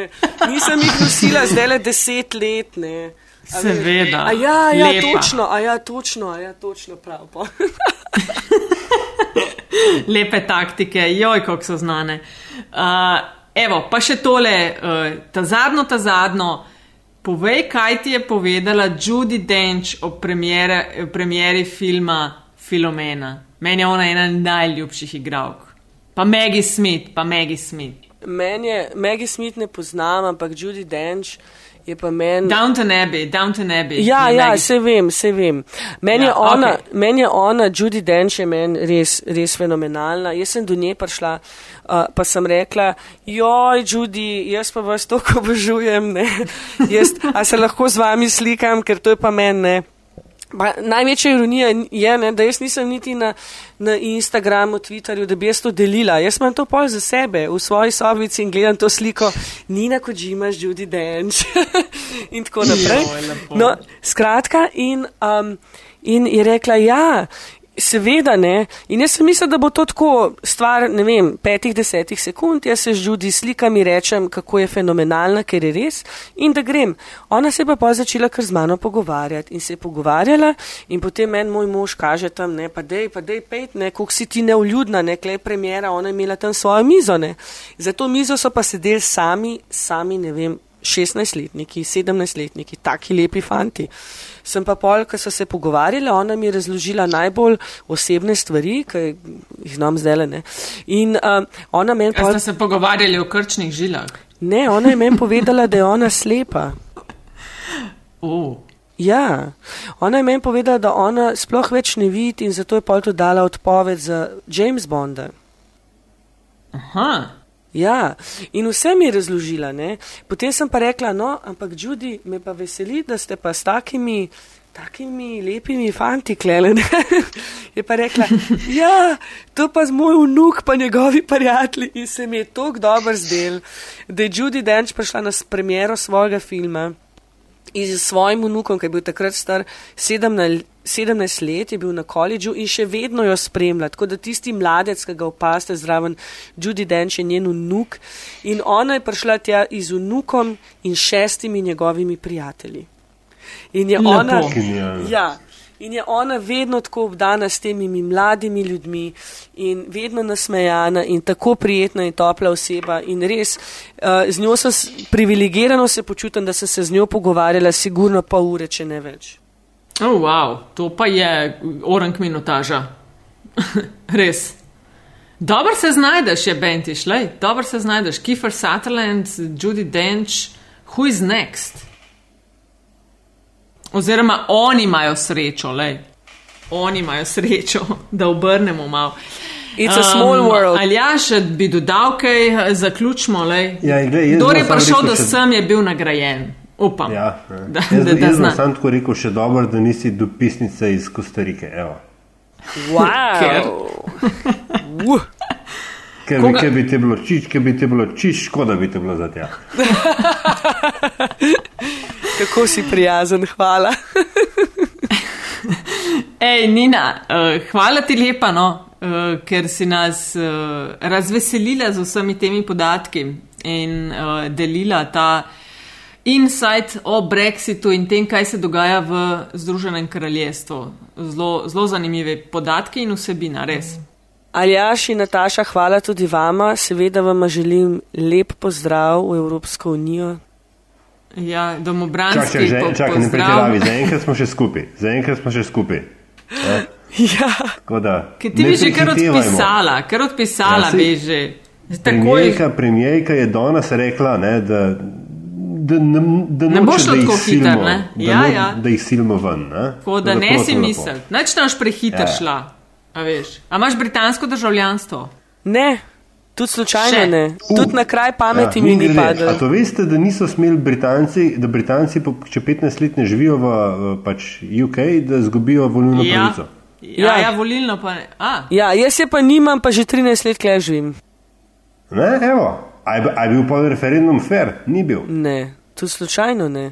Nisem jih nosila zdaj le deset let, ne. Seveda. A ja, ja, Lepa. točno, a ja, točno, a ja, točno prav. Lepe taktike, joj, kako so znane. Uh, evo, pa še tole, uh, ta zadnjo, ta zadnjo. Povej, kaj ti je povedala Judy Dench o premiere, o premieri filma Filomena. Meni je ona ena najljubših igralk. Pa Maggie Smith, pa Maggie Smith. Meni je, Maggie Smith ne poznam, ampak Judy Dench je pa meni. Downton Abbey, Downton Abbey. Ja, je ja, Maggie se vem, se vem. Meni Ja, je ona, okej. meni je ona, Judy Dench je meni res, res fenomenalna. Jaz sem do nje prišla, uh, pa sem rekla, joj, Judy, jaz pa vas toliko obožujem, ne. Jaz, a se lahko z vami slikam, ker to je pa meni, ne. Pa, največja ironija je, ne, da jaz nisem niti na, na Instagramu, Twitterju, da bi jaz to delila. Jaz imam to pol za sebe v svoji sobici in gledam to sliko Nina Kojimaš, Judy Dench in tako naprej. No, skratka, in, um, in je rekla, ja, seveda ne. In jaz sem mislila, da bo to tako stvar, ne vem, petih, desetih sekund. Jaz se z Judy slikam in rečem, kako je fenomenalna, ker je res in da grem. Ona se je pa pa začela kar z mano pogovarjati in se je pogovarjala in potem en moj mož kaže tam, ne, pa dej, pa dej pet, ne, koliko si ti neuljudna, ne, klej premjera, ona je imela tam svojo mizo, ne. Za to mizo so pa sedeli sami, sami, ne vem, 16-letniki, 17-letniki, taki lepi fanti. Sem pa pol, ko so se pogovarjali, ona mi je razložila najbolj osebne stvari, ki jih znam zdaj ne. In um, ona meni Kaj pol, ste se pogovarjali o krčnih žilah? ne, ona je meni povedala, da je ona slepa. Uh. Ja, ona je meni povedala, da ona sploh več ne vidi in zato je pol to dala odpoved za James Bonda. Aha. Ja, in vse mi je razložila, ne. Potem sem pa rekla, no, ampak Judy, me pa veseli, da ste pa s takimi, takimi lepimi fanti klele, ne. Je pa rekla, ja, to pa z moj vnuk, pa njegovi prijatelji in se mi je tako dobro zdel, da je Judy Dench prišla na premiero svojega filma in s svojim vnukom, ki je bil takrat star 17, 17 let, je bil na koledžu in še vedno jo spremlja. Tako da tisti mladec, ki ga opaste zraven, Judy Dench je njen vnuk in ona je prišla tja z vnukom in šestimi njegovimi prijatelji. In je Lepo. ona. Genialno. Ja. In je ona vedno tako obdana s temi mladimi ljudmi in vedno nasmejana in tako prijetna in topla oseba. In res, uh, z njo sem privilegirano se počutim, da sem se z njo pogovarjala sigurno pol ure, če ne več. Oh, wow, to pa je orang minutaža. Res. Dobro se znajdeš, je Bentiš, lej, dobro se znajdeš. Kiefer Sutherland, Judy Dench, who is next? Oziroma, oni imajo srečo, lej. Oni imajo srečo, da obrnemo malo. It's a small world. Ali ja, še bi dodal kaj, zaključimo, lej. Ja, Kdor bom je prišel do sem, je bil nagrajen. Upam. Ja, ja. Da, jaz da, da jaz bom sam tako rekel, še dobro, da nisi dopisnica iz Kostarike. Evo. Wow. Uh. Ker, Koga- ker bi te bilo čiš, ker bi te bilo čiš, škoda bi te bilo za tja. Kako si prijazen, hvala. Ej, Nina, uh, hvala ti lepa, no, uh, ker si nas uh, razveselila z vsemi temi podatki in uh, delila ta insight o Brexitu in tem, kaj se dogaja v Združenem kraljestvu. Zelo, zanimive podatki in vsebina, res. Aljaš in Nataša, hvala tudi vama. Seveda vam želim lep pozdrav v Evropsko unijo. Ja, Čakaj, domobranski že, po, čakaj, ne pozdrav. pretiravi, zaenkrat smo še skupaj. Zaenkrat smo še skupaj. Ja. Tako da, Ker ti ne bi že kar odpisala, kar odpisala Ja, bi že. Premijejka, premijejka je danes rekla, ne, da, da, ne, da, Ne bo noče, šlo da jih tako hitro, silimo, ne? Da, Ja, no- ja. da jih silimo ven. Ne, Tako da Tako ne si misel, nič ne boš prehiter Ja. šla. A, veš. a imaš britansko državljanstvo? Ne, tudi slučajno Še. ne. Tudi na kraj pameti Ja, mi ni padlo. to veste, da niso smeli Britanci, da Britanci, po, če 15 let ne živijo v pač UK, da izgubijo volilno Ja. pravico? Ja, Ja. ja, volilno pa ne. A, Ja, jaz je pa nimam, pa že 13 let kležim. Ne, evo. A je, a je bil pa referendum fair? Ni bil. Ne, tudi slučajno ne.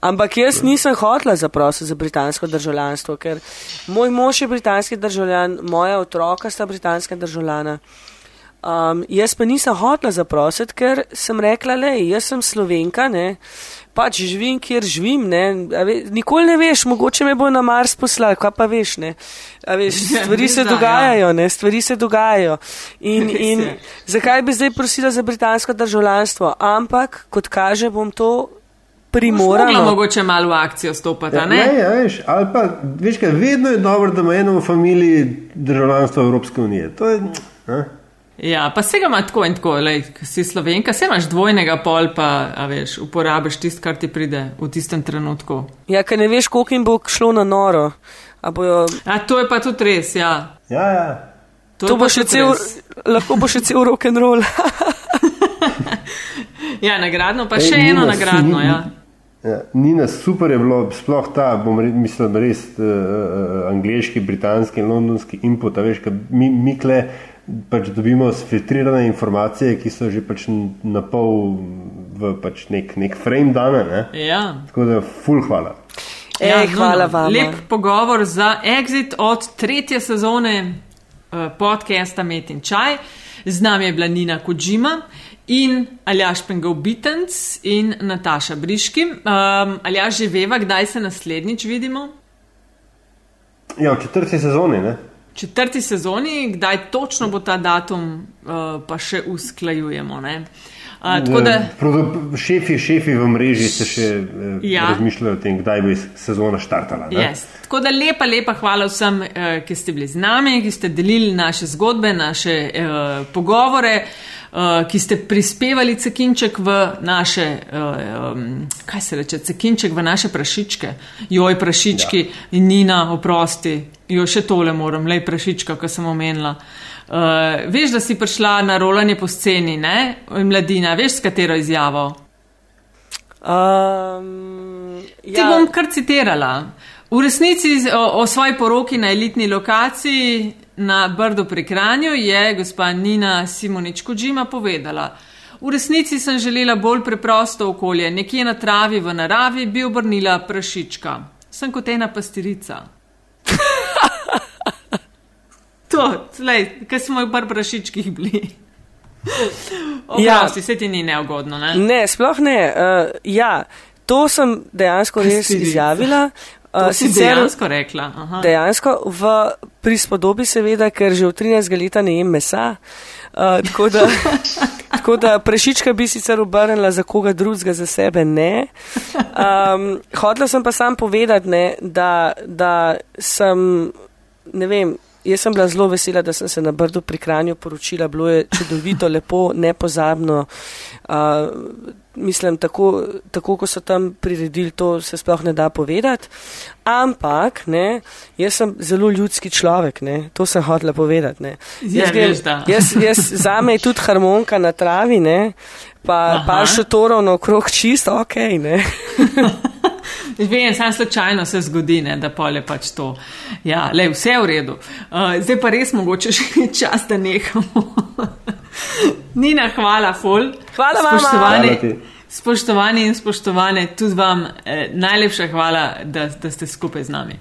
Ampak jaz nisem hotla zaprositi za britansko državljanstvo, ker moj mož je britanski državljan, moja otroka sta britanska državljana. Um, jaz pa nisem hotla zaprositi, ker sem rekla, le, jaz sem slovenka, ne, pač živim, kjer živim, ne, ve, nikoli ne veš, mogoče me bo na Mars poslal, kaj pa veš, ne, A veš, stvari se dogajajo, ne, stvari se dogajajo. In, in zakaj bi zdaj prosila za britansko državljanstvo? Ampak, kot kaže, bom to primorala. Moramo mogoče malo v akcijo stopati, Ja, ne? ne, ja, veš, ali pa, veš kaj, vedno je dobro, da ima eno v familiji državljanstvo Evropske unije. To je, a? Ja, pa se ga ima tako in tako, lej, ko si slovenka, se imaš dvojnega pol, pa a veš, uporabiš tisto, kar ti pride v tistem trenutku. Ja, ker ne veš, koliko jim bo šlo na noro. A bojo, A to je pa tudi res, ja. ja, ja. To, to bo še cel, res. lahko bo še cel rock and roll. Ja, nagradno, pa Ej, še eno nagradno, ja. Ja, Nina, super je bilo, sploh ta, bom re, mislim, res uh, angliški, britanski in londonski input. a Veš, kaj mi, mi kle pač dobimo sfiltrirane informacije, ki so že pač na pol v pač nek, nek frame dane. Ne? ja. Tako da, full hvala. Ej, hvala vam. Lep pogovor za exit od tretje sezone uh, podcasta Met in Čaj. Z nami je bila Nina Kojima in Aljaš Pengov Bitens in Nataša Briški. Um, Aljaš, že veva, kdaj se naslednjič vidimo? Ja, v četrti sezoni, ne? četrti sezoni, kdaj točno bo ta datum, uh, pa še usklajujemo. ne. Uh, tako da, Eh, produ- Šefi, šefi v mreži se še eh, Ja. razmišljajo o tem, kdaj bo sezona štartala. yes. tako da lepa, lepa hvala vsem, uh, ki ste bili z nami, ki ste delili naše zgodbe, naše uh, pogovore. Uh, ki ste prispevali cekinček v naše, uh, um, kaj se reče, cekinček v naše prašičke, joj, prašički, ja. in Nina, oprosti, jo še tole moram, lej prašička, ki sem omenila. Uh, veš, da si prišla na rolanje po sceni, ne? Mladina, veš, s katero izjavo? Um, Ti ja. bom kar citirala. V resnici o, o svoji poroki na elitni lokaciji na Brdu pri Kranju je gospa Nina Simonič Kođima povedala. V resnici sem želela bolj preprosto okolje, nekje na travi v naravi bi obrnila prašička. Sem kot ena pastirica. to, tlej, kaj smo v par prašičkih bili. Oprosti, ja. se ti ni neugodno, ne? Ne, sploh ne. Uh, ja, to sem dejansko res izjavila. Uh, si dejansko rekla. Aha. dejansko v prispodobi, seveda, ker že od 13 leta ne jem mesa. Uh, tako, da, tako da prešička bi sicer obrnila za koga drugega, za sebe ne. Um, Hotla sem pa sam povedati, ne, da, da sem, ne vem, jaz sem bila zelo vesela, da sem se na Brdu pri Kranju poročila, bilo je čudovito, lepo, nepozabno. Uh, mislim, tako, tako, ko so tam priredili, to se sploh ne da povedati. Ampak, ne, jaz sem zelo ljudski človek, ne, to sem hotela povedati. Ne. Ja, Jaz veš, da. jaz, jaz, zame je tudi harmonika na travi, ne, pa Aha. par šotorov naokrog čisto ok. Vem, samo slučajno se zgodi, ne, da pol je pač to. Ja, le, vse je v redu. Uh, zdaj pa res mogoče še čas, da nehamo. Nina, hvala, ful. Hvala vama. Spoštovani, Hvala ti. spoštovani in spoštovane, tudi vam eh, najlepša hvala, da, da ste skupaj z nami.